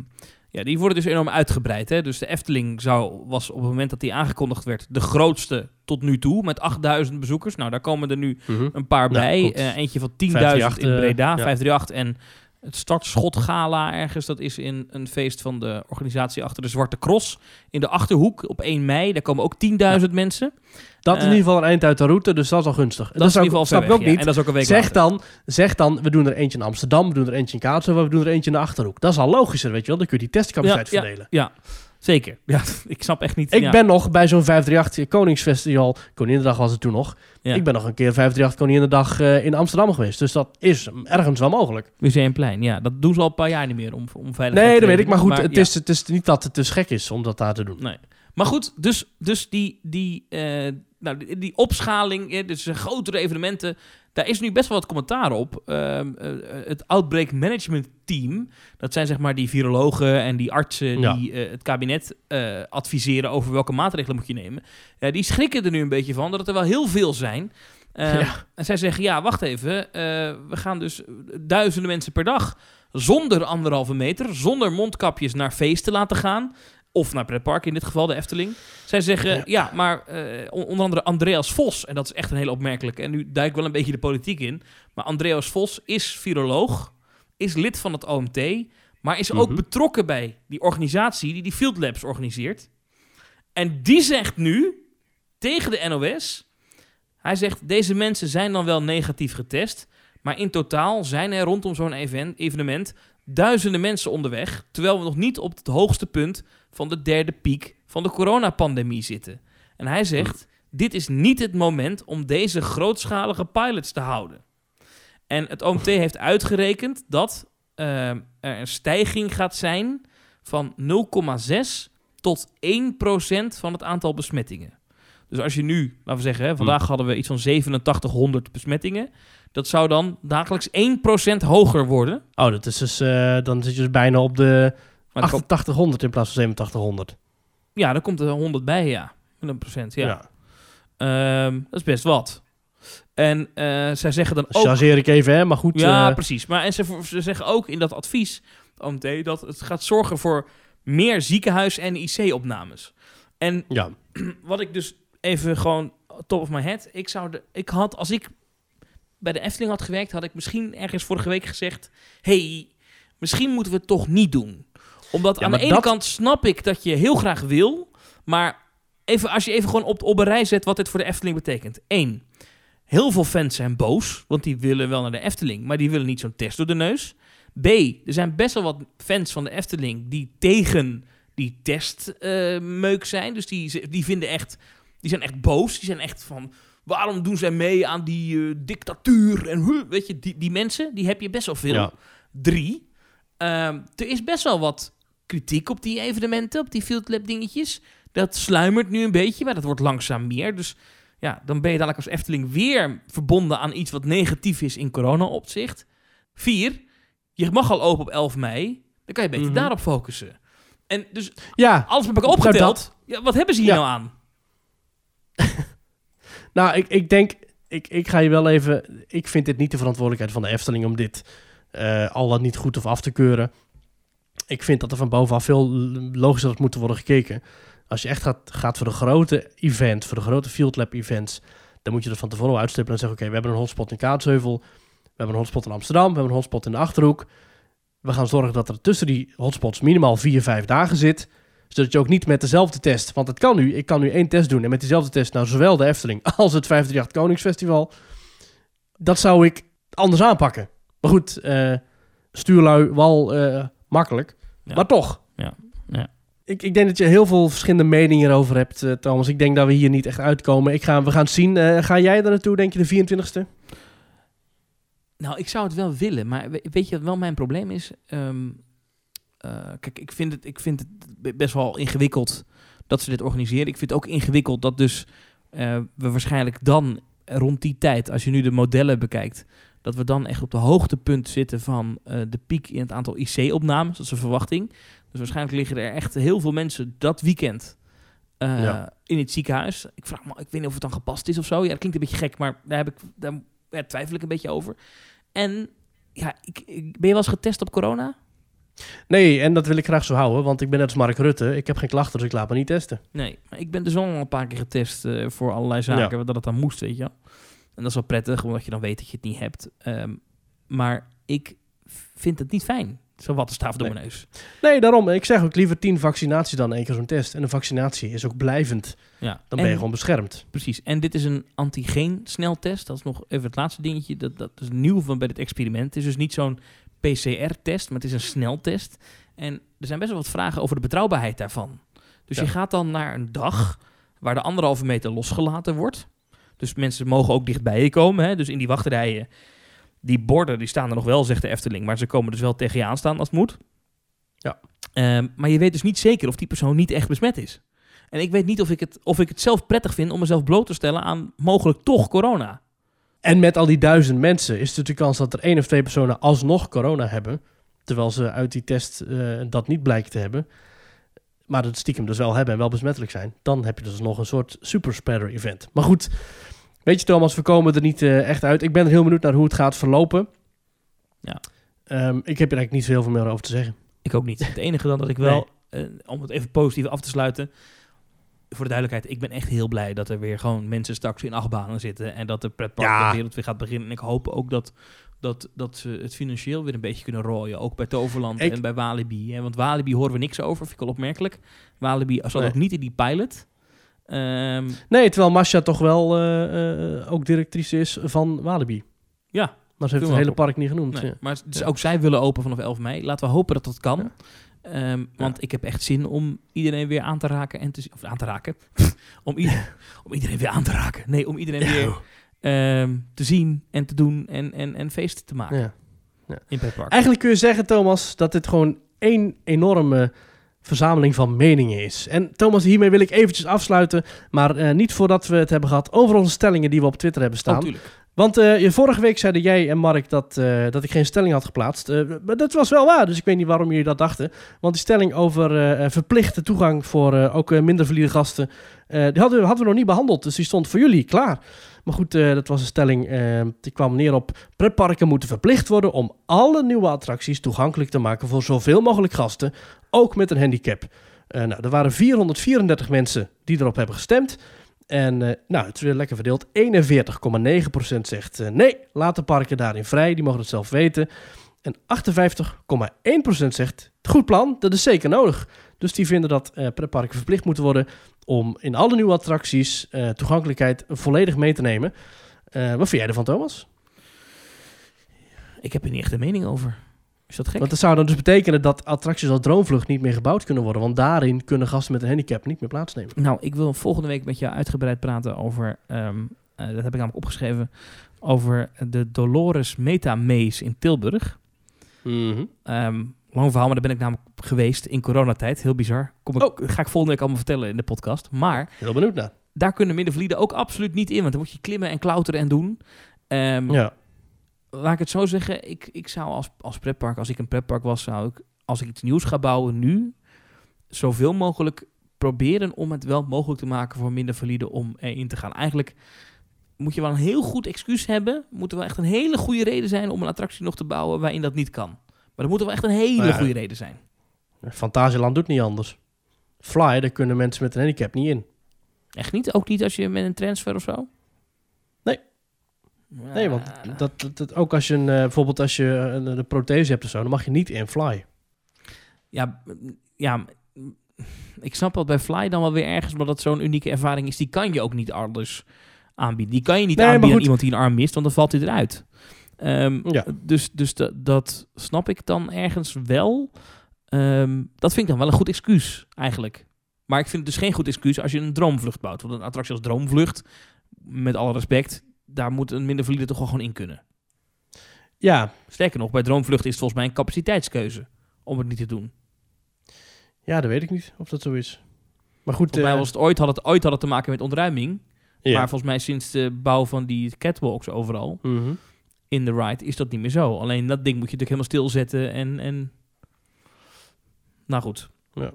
ja, die worden dus enorm uitgebreid. Hè? Dus de Efteling zou, was op het moment dat die aangekondigd werd... de grootste tot nu toe, met 8000 bezoekers. Nou, daar komen er nu Mhm. een paar Ja, bij. Eh, eentje van 10.000 538, in Breda, eh, ja. 538. En het startschotgala ergens, dat is in een feest van de organisatie achter de Zwarte Cross. In de Achterhoek op 1 mei. Daar komen ook 10.000 mensen. Dat is in Eh, ieder geval een eind uit de route, dus dat is al gunstig. Dat, is in zou ieder geval snap ook niet. En dat is ook een week Zeg later. dan, zeg dan, we doen er eentje in Amsterdam, we doen er eentje in Kaatsheuvel, we doen er eentje in de Achterhoek. Dat is al logischer, weet je wel. Dan kun je die testcapaciteit verdelen. Ja, zeker. Ja, ik snap echt niet... Ik ja. ben nog bij zo'n 538 Koningsfestival, Koninginnedag was het toen nog. Ja. Ik ben nog een keer 538 Koninginnedag eh in Amsterdam geweest. Dus dat is ergens wel mogelijk. Museumplein, ja. Dat doen ze al een paar jaar niet meer om, om veiligheid Nee, te dat weet ik. Maar goed, het, ja. is, het is niet dat het dus gek is om dat daar te doen. Nee. Maar goed, dus, dus die, die, eh, nou, die, die opschaling, eh, dus eh, grotere evenementen, daar is nu best wel wat commentaar op. Ehm, eh, het Outbreak Management Team, dat zijn zeg maar die virologen en die artsen Ja. die eh, het kabinet eh, adviseren over welke maatregelen moet je nemen. Die schrikken er nu een beetje van dat er wel heel veel zijn. Ehm, Ja. En zij zeggen, ja, wacht even, eh, we gaan dus duizenden mensen per dag zonder anderhalve meter, zonder mondkapjes naar feesten laten gaan. Of naar pretpark, in dit geval de Efteling. Zij zeggen, ja, Ja. maar eh, on- onder andere Andreas Vos, en dat is echt een hele opmerkelijke, en nu duik ik wel een beetje de politiek in, maar Andreas Vos is viroloog, is lid van het OMT, maar is ook Mhm. betrokken bij die organisatie die die Field Labs organiseert. En die zegt nu tegen de NOS, hij zegt, deze mensen zijn dan wel negatief getest, maar in totaal zijn er rondom zo'n even- evenement duizenden mensen onderweg, terwijl we nog niet op het hoogste punt van de derde piek van de coronapandemie zitten. En hij zegt, dit is niet het moment om deze grootschalige pilots te houden. En het OMT heeft uitgerekend dat eh, er een stijging gaat zijn van 0,6 tot 1% van het aantal besmettingen. Dus als je nu, laten we zeggen, hè, vandaag hadden we iets van 8700 besmettingen. Dat zou dan dagelijks 1% hoger worden. Oh, dat is dus, eh, dan zit je dus bijna op de Maar dan komt- 8800 in plaats van 8700. ja, dan komt er 100 bij, ja. Met een procent, ja. Ja. Ehm, dat is best wat. En eh, zij zeggen dan ook... Chargeer ik even, hè, maar goed. Ja, eh, precies. Maar en ze, ze zeggen ook in dat advies, OMT, dat het gaat zorgen voor meer ziekenhuis- en IC-opnames. En ja. wat ik dus even gewoon top of my head, ik zou de, ik had als ik bij de Efteling had gewerkt, had ik misschien ergens vorige week gezegd, hey, misschien moeten we het toch niet doen. Omdat Ja, aan de ene dat- kant snap ik dat je heel graag wil, maar even, als je even gewoon op, op een rij zet wat dit voor de Efteling betekent. Eén, heel veel fans zijn boos, want die willen wel naar de Efteling, maar die willen niet zo'n test door de neus. B, er zijn best wel wat fans van de Efteling die tegen die testmeuk zijn. Dus die, die vinden echt, die zijn echt boos. Die zijn echt van, waarom doen zij mee aan die eh, dictatuur? En huh, weet je, die, die mensen, die heb je best wel veel. Ja. Drie, ehm, er is best wel wat kritiek op die evenementen, op die Field Lab dingetjes. Dat sluimert nu een beetje, maar dat wordt langzaam meer. Dus ja, dan ben je dadelijk als Efteling weer verbonden aan iets wat negatief is in corona-opzicht. Vier, je mag al open op 11 mei. Dan kan je beter Mhm. daarop focussen. En dus ja, alles elkaar Nou, opgeteld. Ja, wat hebben ze hier Ja. nou aan? nou, ik, ik denk, ik, ik ga je wel even... Ik vind dit niet de verantwoordelijkheid van de Efteling om dit eh, al wat niet goed of af te keuren. Ik vind dat er van bovenaf veel logischer had moeten worden gekeken. Als je echt gaat, gaat voor de grote event, voor de grote Field Lab events, dan moet je er van tevoren uitstippelen en zeggen, oké, we hebben een hotspot in Kaatsheuvel, we hebben een hotspot in Amsterdam, we hebben een hotspot in de Achterhoek. We gaan zorgen dat er tussen die hotspots minimaal vier, vijf dagen zit, zodat je ook niet met dezelfde test, want het kan nu, ik kan nu één test doen en met diezelfde test nou zowel de Efteling als het 538 Koningsfestival. Dat zou ik anders aanpakken. Maar goed, eh, stuurlui wel eh, makkelijk, Ja. maar toch. Ja, ja. Ik, ik denk dat je heel veel verschillende meningen hierover hebt, eh, Thomas. Ik denk dat we hier niet echt uitkomen. Ik ga, we gaan het zien. Eh, ga jij er naartoe, denk je, de 24ste? Nou, ik zou het wel willen, maar we- weet je wat wel mijn probleem is? Ehm, eh, kijk, ik vind, het, ik vind het be- best wel ingewikkeld dat ze dit organiseren. Ik vind het ook ingewikkeld dat dus eh, we waarschijnlijk dan rond die tijd, als je nu de modellen bekijkt, dat we dan echt op de hoogtepunt zitten van eh, de piek in het aantal IC-opnames. Dat is een verwachting. Dus waarschijnlijk liggen er echt heel veel mensen dat weekend eh, Ja. in het ziekenhuis. Ik vraag me, ik weet niet of het dan gepast is of zo. Ja, dat klinkt een beetje gek, maar daar, heb ik, daar ja, twijfel ik een beetje over. En ja, ik, ik, ben je wel eens getest op corona? Nee, en dat wil ik graag zo houden, want ik ben net als Mark Rutte. Ik heb geen klachten, dus ik laat me niet testen. Nee, maar ik ben dus al een paar keer getest eh, voor allerlei zaken, dat het dan moest, weet je wel. En dat is wel prettig, omdat je dan weet dat je het niet hebt. Ehm, maar ik vind het niet fijn, zo wat de staaf door Nee. mijn neus. Nee, daarom. Ik zeg ook liever tien vaccinaties dan één keer zo'n test. En een vaccinatie is ook blijvend. Ja. Dan En- ben je gewoon beschermd. Precies. En dit is een antigeen sneltest. Dat is nog even het laatste dingetje. Dat, dat is nieuw van bij dit experiment. Het is dus niet zo'n PCR-test, maar het is een sneltest. En er zijn best wel wat vragen over de betrouwbaarheid daarvan. Dus Ja. je gaat dan naar een dag waar de anderhalve meter losgelaten wordt. Dus mensen mogen ook dichtbij je komen. Hè? Dus in die wachtrijen, die borden die staan er nog wel, zegt de Efteling. Maar ze komen dus wel tegen je aanstaan als het moet. Ja. Ehm, maar je weet dus niet zeker of die persoon niet echt besmet is. En ik weet niet of ik, het, of ik het zelf prettig vind om mezelf bloot te stellen aan mogelijk toch corona. En met al die duizend mensen is het de kans dat er één of twee personen alsnog corona hebben. Terwijl ze uit die test eh, dat niet blijken te hebben. Maar het stiekem dus wel hebben en wel besmettelijk zijn. Dan heb je dus nog een soort superspreader event. Maar goed, weet je Thomas, we komen er niet eh, echt uit. Ik ben er heel benieuwd naar hoe het gaat verlopen. Ja. Ehm, ik heb er eigenlijk niet zo heel veel meer over te zeggen. Ik ook niet. Het enige dan dat ik wel, eh, om het even positief af te sluiten. Voor de duidelijkheid, ik ben echt heel blij dat er weer gewoon mensen straks in achtbanen zitten. En dat de pretpark Ja. de wereld weer gaat beginnen. En ik hoop ook dat, dat, dat ze het financieel weer een beetje kunnen rooien. Ook bij Toverland Ik- en bij Walibi. Hè? Want Walibi horen we niks over, vind ik wel opmerkelijk. Walibi zat Nee. ook niet in die pilot. Ehm, Nee, terwijl Masha toch wel eh, eh, ook directrice is van Walibi. ja, Maar ze heeft het hele park niet genoemd. Nee, ja. maar dus Ja. ook zij willen open vanaf 11 mei. Laten we hopen dat dat kan. Ja. Ehm, want ik heb echt zin om iedereen weer aan te raken en te. Of aan te raken. om, ieder- om iedereen weer aan te raken. Nee, om iedereen weer ehm, te zien en te doen en, en, en feesten te maken Ja. in Petpark. Eigenlijk kun je zeggen, Thomas, dat dit gewoon één enorme verzameling van meningen is. En Thomas, hiermee wil ik eventjes afsluiten, maar eh, niet voordat we het hebben gehad over onze stellingen die we op Twitter hebben Oh, staan. tuurlijk. Want eh, je- vorige week zeiden jij en Mark dat, eh, dat ik geen stelling had geplaatst. Eh, maar dat was wel waar, dus ik weet niet waarom jullie dat dachten. Want die stelling over verplichte toegang voor eh, ook minder valide gasten, eh, die hadden, we- hadden we nog niet behandeld. Dus die stond voor jullie klaar. Maar goed, eh, dat was een stelling eh, die kwam neer op... pretparken moeten verplicht worden om alle nieuwe attracties toegankelijk te maken voor zoveel mogelijk gasten, ook met een handicap. Eh, nou, er waren 434 mensen die erop hebben gestemd. En nou, het is weer lekker verdeeld. 41,9% zegt nee, laat de parken daarin vrij, die mogen het zelf weten. En 58,1% zegt goed plan, dat is zeker nodig. Dus die vinden dat eh pretparken verplicht moeten worden om in alle nieuwe attracties eh, toegankelijkheid volledig mee te nemen. Eh, wat vind jij ervan, Thomas? Ik heb er niet echt een mening over. Is dat gek? Want dat zou dan dus betekenen dat attracties als Droomvlucht niet meer gebouwd kunnen worden. Want daarin kunnen gasten met een handicap niet meer plaatsnemen. Nou, ik wil volgende week met jou uitgebreid praten over, ehm, eh, dat heb ik namelijk opgeschreven, over de Dolores Meta Maze in Tilburg. Ehm lang verhaal, maar daar ben ik namelijk geweest in coronatijd. Heel bizar. Kom ik, Oh. Ga ik volgende week allemaal vertellen in de podcast. Maar Heel benieuwd naar. daar kunnen middenvlieden ook absoluut niet in. Want dan moet je klimmen en klauteren en doen. Ehm, Ja. Laat ik het zo zeggen. Ik, ik zou als, als pretpark, als ik een pretpark was, zou ik, als ik iets nieuws ga bouwen nu, zoveel mogelijk proberen om het wel mogelijk te maken voor minder valide om erin te gaan. Eigenlijk moet je wel een heel goed excuus hebben. Moet er wel echt een hele goede reden zijn om een attractie nog te bouwen waarin dat niet kan. Maar er moet wel echt een hele Ja. goede reden zijn. Fantasieland doet niet anders. Fly, daar kunnen mensen met een handicap niet in. Echt niet? Ook niet als je met een transfer of zo? Nee. Nee, want dat, dat, dat- ook als je een, eh, bijvoorbeeld als je een, een prothese hebt of zo, dan mag je niet in Fly. Ja, ja, ik snap dat bij Fly dan wel weer ergens, omdat dat zo'n unieke ervaring is. Die kan je ook niet anders aanbieden. Die kan je niet Nee, maar aanbieden aan iemand die een arm mist, want dan valt hij eruit. Ehm, Ja. Dus, dus dat, dat snap ik dan ergens wel. Ehm, dat vind ik dan wel een goed excuus, eigenlijk. Maar ik vind het dus geen goed excuus als je een droomvlucht bouwt. Want een attractie als droomvlucht, met alle respect, daar moet een minder valide toch wel gewoon in kunnen. Ja, Sterker nog, bij droomvlucht is het volgens mij een capaciteitskeuze om het niet te doen. ja, dat weet ik niet of dat zo is. Maar goed, Volgens mij eh, was het ooit, had het ooit had het te maken met ontruiming. ja. Maar volgens mij sinds de bouw van die catwalks overal Mhm. In de ride is dat niet meer zo. Alleen dat ding moet je natuurlijk helemaal stilzetten en... en... Nou goed. Ja.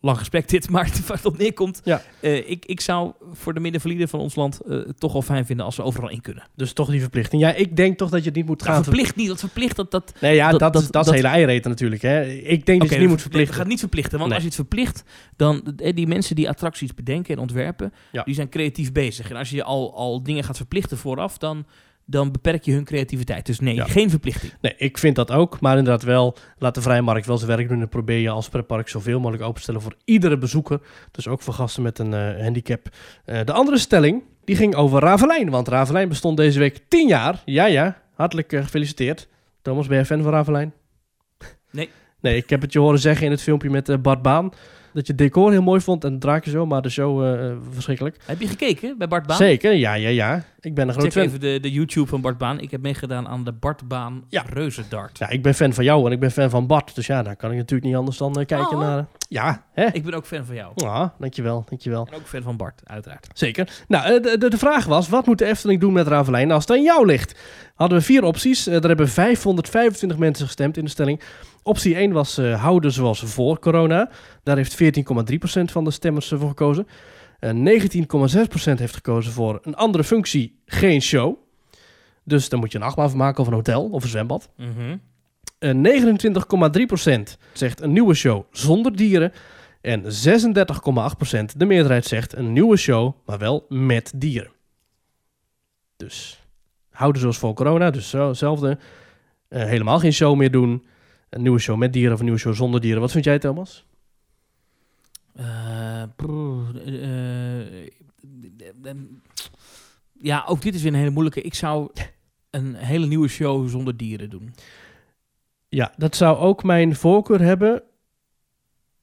lang gesprek dit, maar waar het op neerkomt. Ja. eh, ik, ik zou voor de middenvalide van ons land eh, toch wel fijn vinden als we overal in kunnen. Dus toch die verplichting. Ja, ik denk toch dat je het niet moet Nou, gaan... verplicht niet, dat verplicht dat... dat Nee, ja, dat, dat- dat, is hele eiereten natuurlijk. Hè. Ik denk dat je niet moet verplichten. Het niet verplichten, want Nee. als je het verplicht, dan eh, die mensen die attracties bedenken en ontwerpen, Ja. die zijn creatief bezig. En als je al, al dingen gaat verplichten vooraf, dan, dan beperk je hun creativiteit. Dus nee, Ja. geen verplichting. Nee, ik vind dat ook. Maar inderdaad wel, laat de vrije markt wel zijn werk doen. En probeer je als pretpark zoveel mogelijk open te stellen voor iedere bezoeker. Dus ook voor gasten met een eh, handicap. Eh, de andere stelling, die ging over Ravelijn. Want Ravelijn bestond deze week 10 jaar. Ja, ja, hartelijk eh, gefeliciteerd. Thomas, ben jij fan van Ravelijn? Nee. Nee, ik heb het je horen zeggen in het filmpje met Bart Baan. Dat je het decor heel mooi vond en draakje zo, maar de show eh, eh, verschrikkelijk. Heb je gekeken bij Bart Baan? Zeker, ja, ja, ja. Ik ben een groot Check fan. even de, de YouTube van Bart Baan. Ik heb meegedaan aan de Bart Baan Ja. Reuzendart. Ja, ik ben fan van jou en ik ben fan van Bart. Dus ja, daar kan ik natuurlijk niet anders dan eh, kijken Oh. naar... Ja, hè? Ik ben ook fan van jou. Ja, dankjewel, dankjewel. En ook fan van Bart, uiteraard. Zeker. Nou, de, de, de vraag was, wat moet de Efteling doen met Ravelijn als het aan jou ligt? Hadden we vier opties. Er hebben 525 mensen gestemd in de stelling. Optie 1 was eh, houden zoals voor corona. Daar heeft 14,3% van de stemmers eh, voor gekozen. Eh, 19,6% heeft gekozen voor een andere functie, geen show. Dus dan moet je een achtbaan van maken of een hotel of een zwembad. Mhm. Eh, 29,3% zegt een nieuwe show zonder dieren. En 36,8% de meerderheid zegt een nieuwe show, maar wel met dieren. Dus houden zoals voor corona, dus zo- hetzelfde. Eh, helemaal geen show meer doen. Een nieuwe show met dieren of een nieuwe show zonder dieren. Wat vind jij, Thomas? Eh, broer, eh, eh, ja, ook dit is weer een hele moeilijke. Ik zou een hele nieuwe show zonder dieren doen. Ja, dat zou ook mijn voorkeur hebben,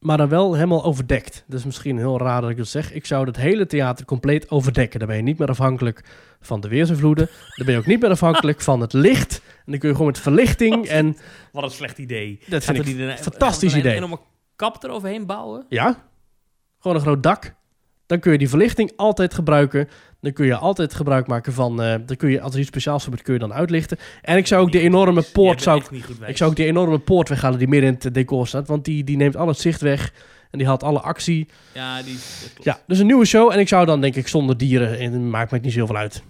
maar dan wel helemaal overdekt. Dat is misschien heel raar dat ik dat zeg. Ik zou het hele theater compleet overdekken. Dan ben je niet meer afhankelijk van de weersinvloeden. Dan ben je ook niet meer afhankelijk van het licht. En dan kun je gewoon met verlichting en... Wat een slecht idee. Dat Gaat vind ik een- fantastisch gaan we er idee. Een kap eroverheen bouwen? Ja, gewoon een groot dak. Dan kun je die verlichting altijd gebruiken. Dan kun je altijd gebruik maken van... eh, dan kun je, als er iets speciaals gebeurt, kun je dan uitlichten. En ik zou ook die enorme poort... Zou ik, ik zou ook die enorme poort weghalen die midden in het decor staat. Want die, die neemt al het zicht weg. En die haalt alle actie. Ja, die. Ja, dus een nieuwe show. En ik zou dan denk ik zonder dieren... En maakt me niet zoveel uit.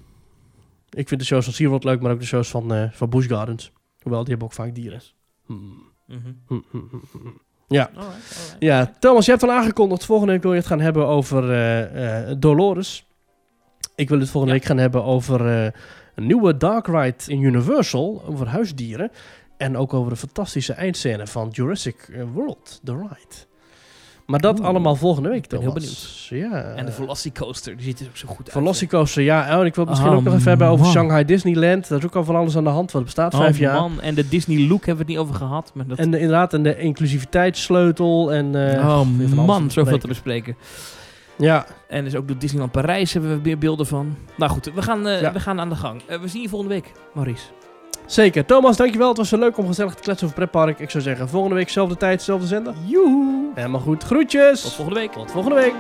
Ik vind de shows van SeaWorld leuk, maar ook de shows van, eh van Busch Gardens. Hoewel, die hebben ook vaak dieren. Hmm. Mhm. Hmm, hmm, hmm. Ja. Alright, alright. Ja, Thomas, je hebt al aangekondigd. Volgende week wil je het gaan hebben over eh, eh, Dolores. Ik wil het volgende Ja. week gaan hebben over eh, een nieuwe dark ride in Universal. Over huisdieren. En ook over de fantastische eindscène van Jurassic World, The Ride. Maar dat Oeh, allemaal volgende week, ben heel Thomas. Ja. En de Velocicoaster, die ziet er ook zo goed uit. Velocicoaster, ja. Oh, en ik wil het misschien Oh, ook nog even hebben over man. Shanghai Disneyland. Daar is ook al van alles aan de hand, want het bestaat Oh, vijf jaar. man. En de Disney Look hebben we het niet over gehad. Maar dat... En de, inderdaad, en de inclusiviteitssleutel. En, eh, oh man, zoveel te bespreken. Ja, En dus ook de Disneyland Parijs hebben we weer beelden van. Nou goed, we gaan, eh, Ja. we gaan aan de gang. Eh, we zien je volgende week, Maurice. Zeker. Thomas, dankjewel. Het was zo leuk om gezellig te kletsen over pretpark. Ik zou zeggen, volgende week, zelfde tijd, zelfde zender. Joehoe. Helemaal goed. Groetjes. Tot volgende week. Tot volgende week.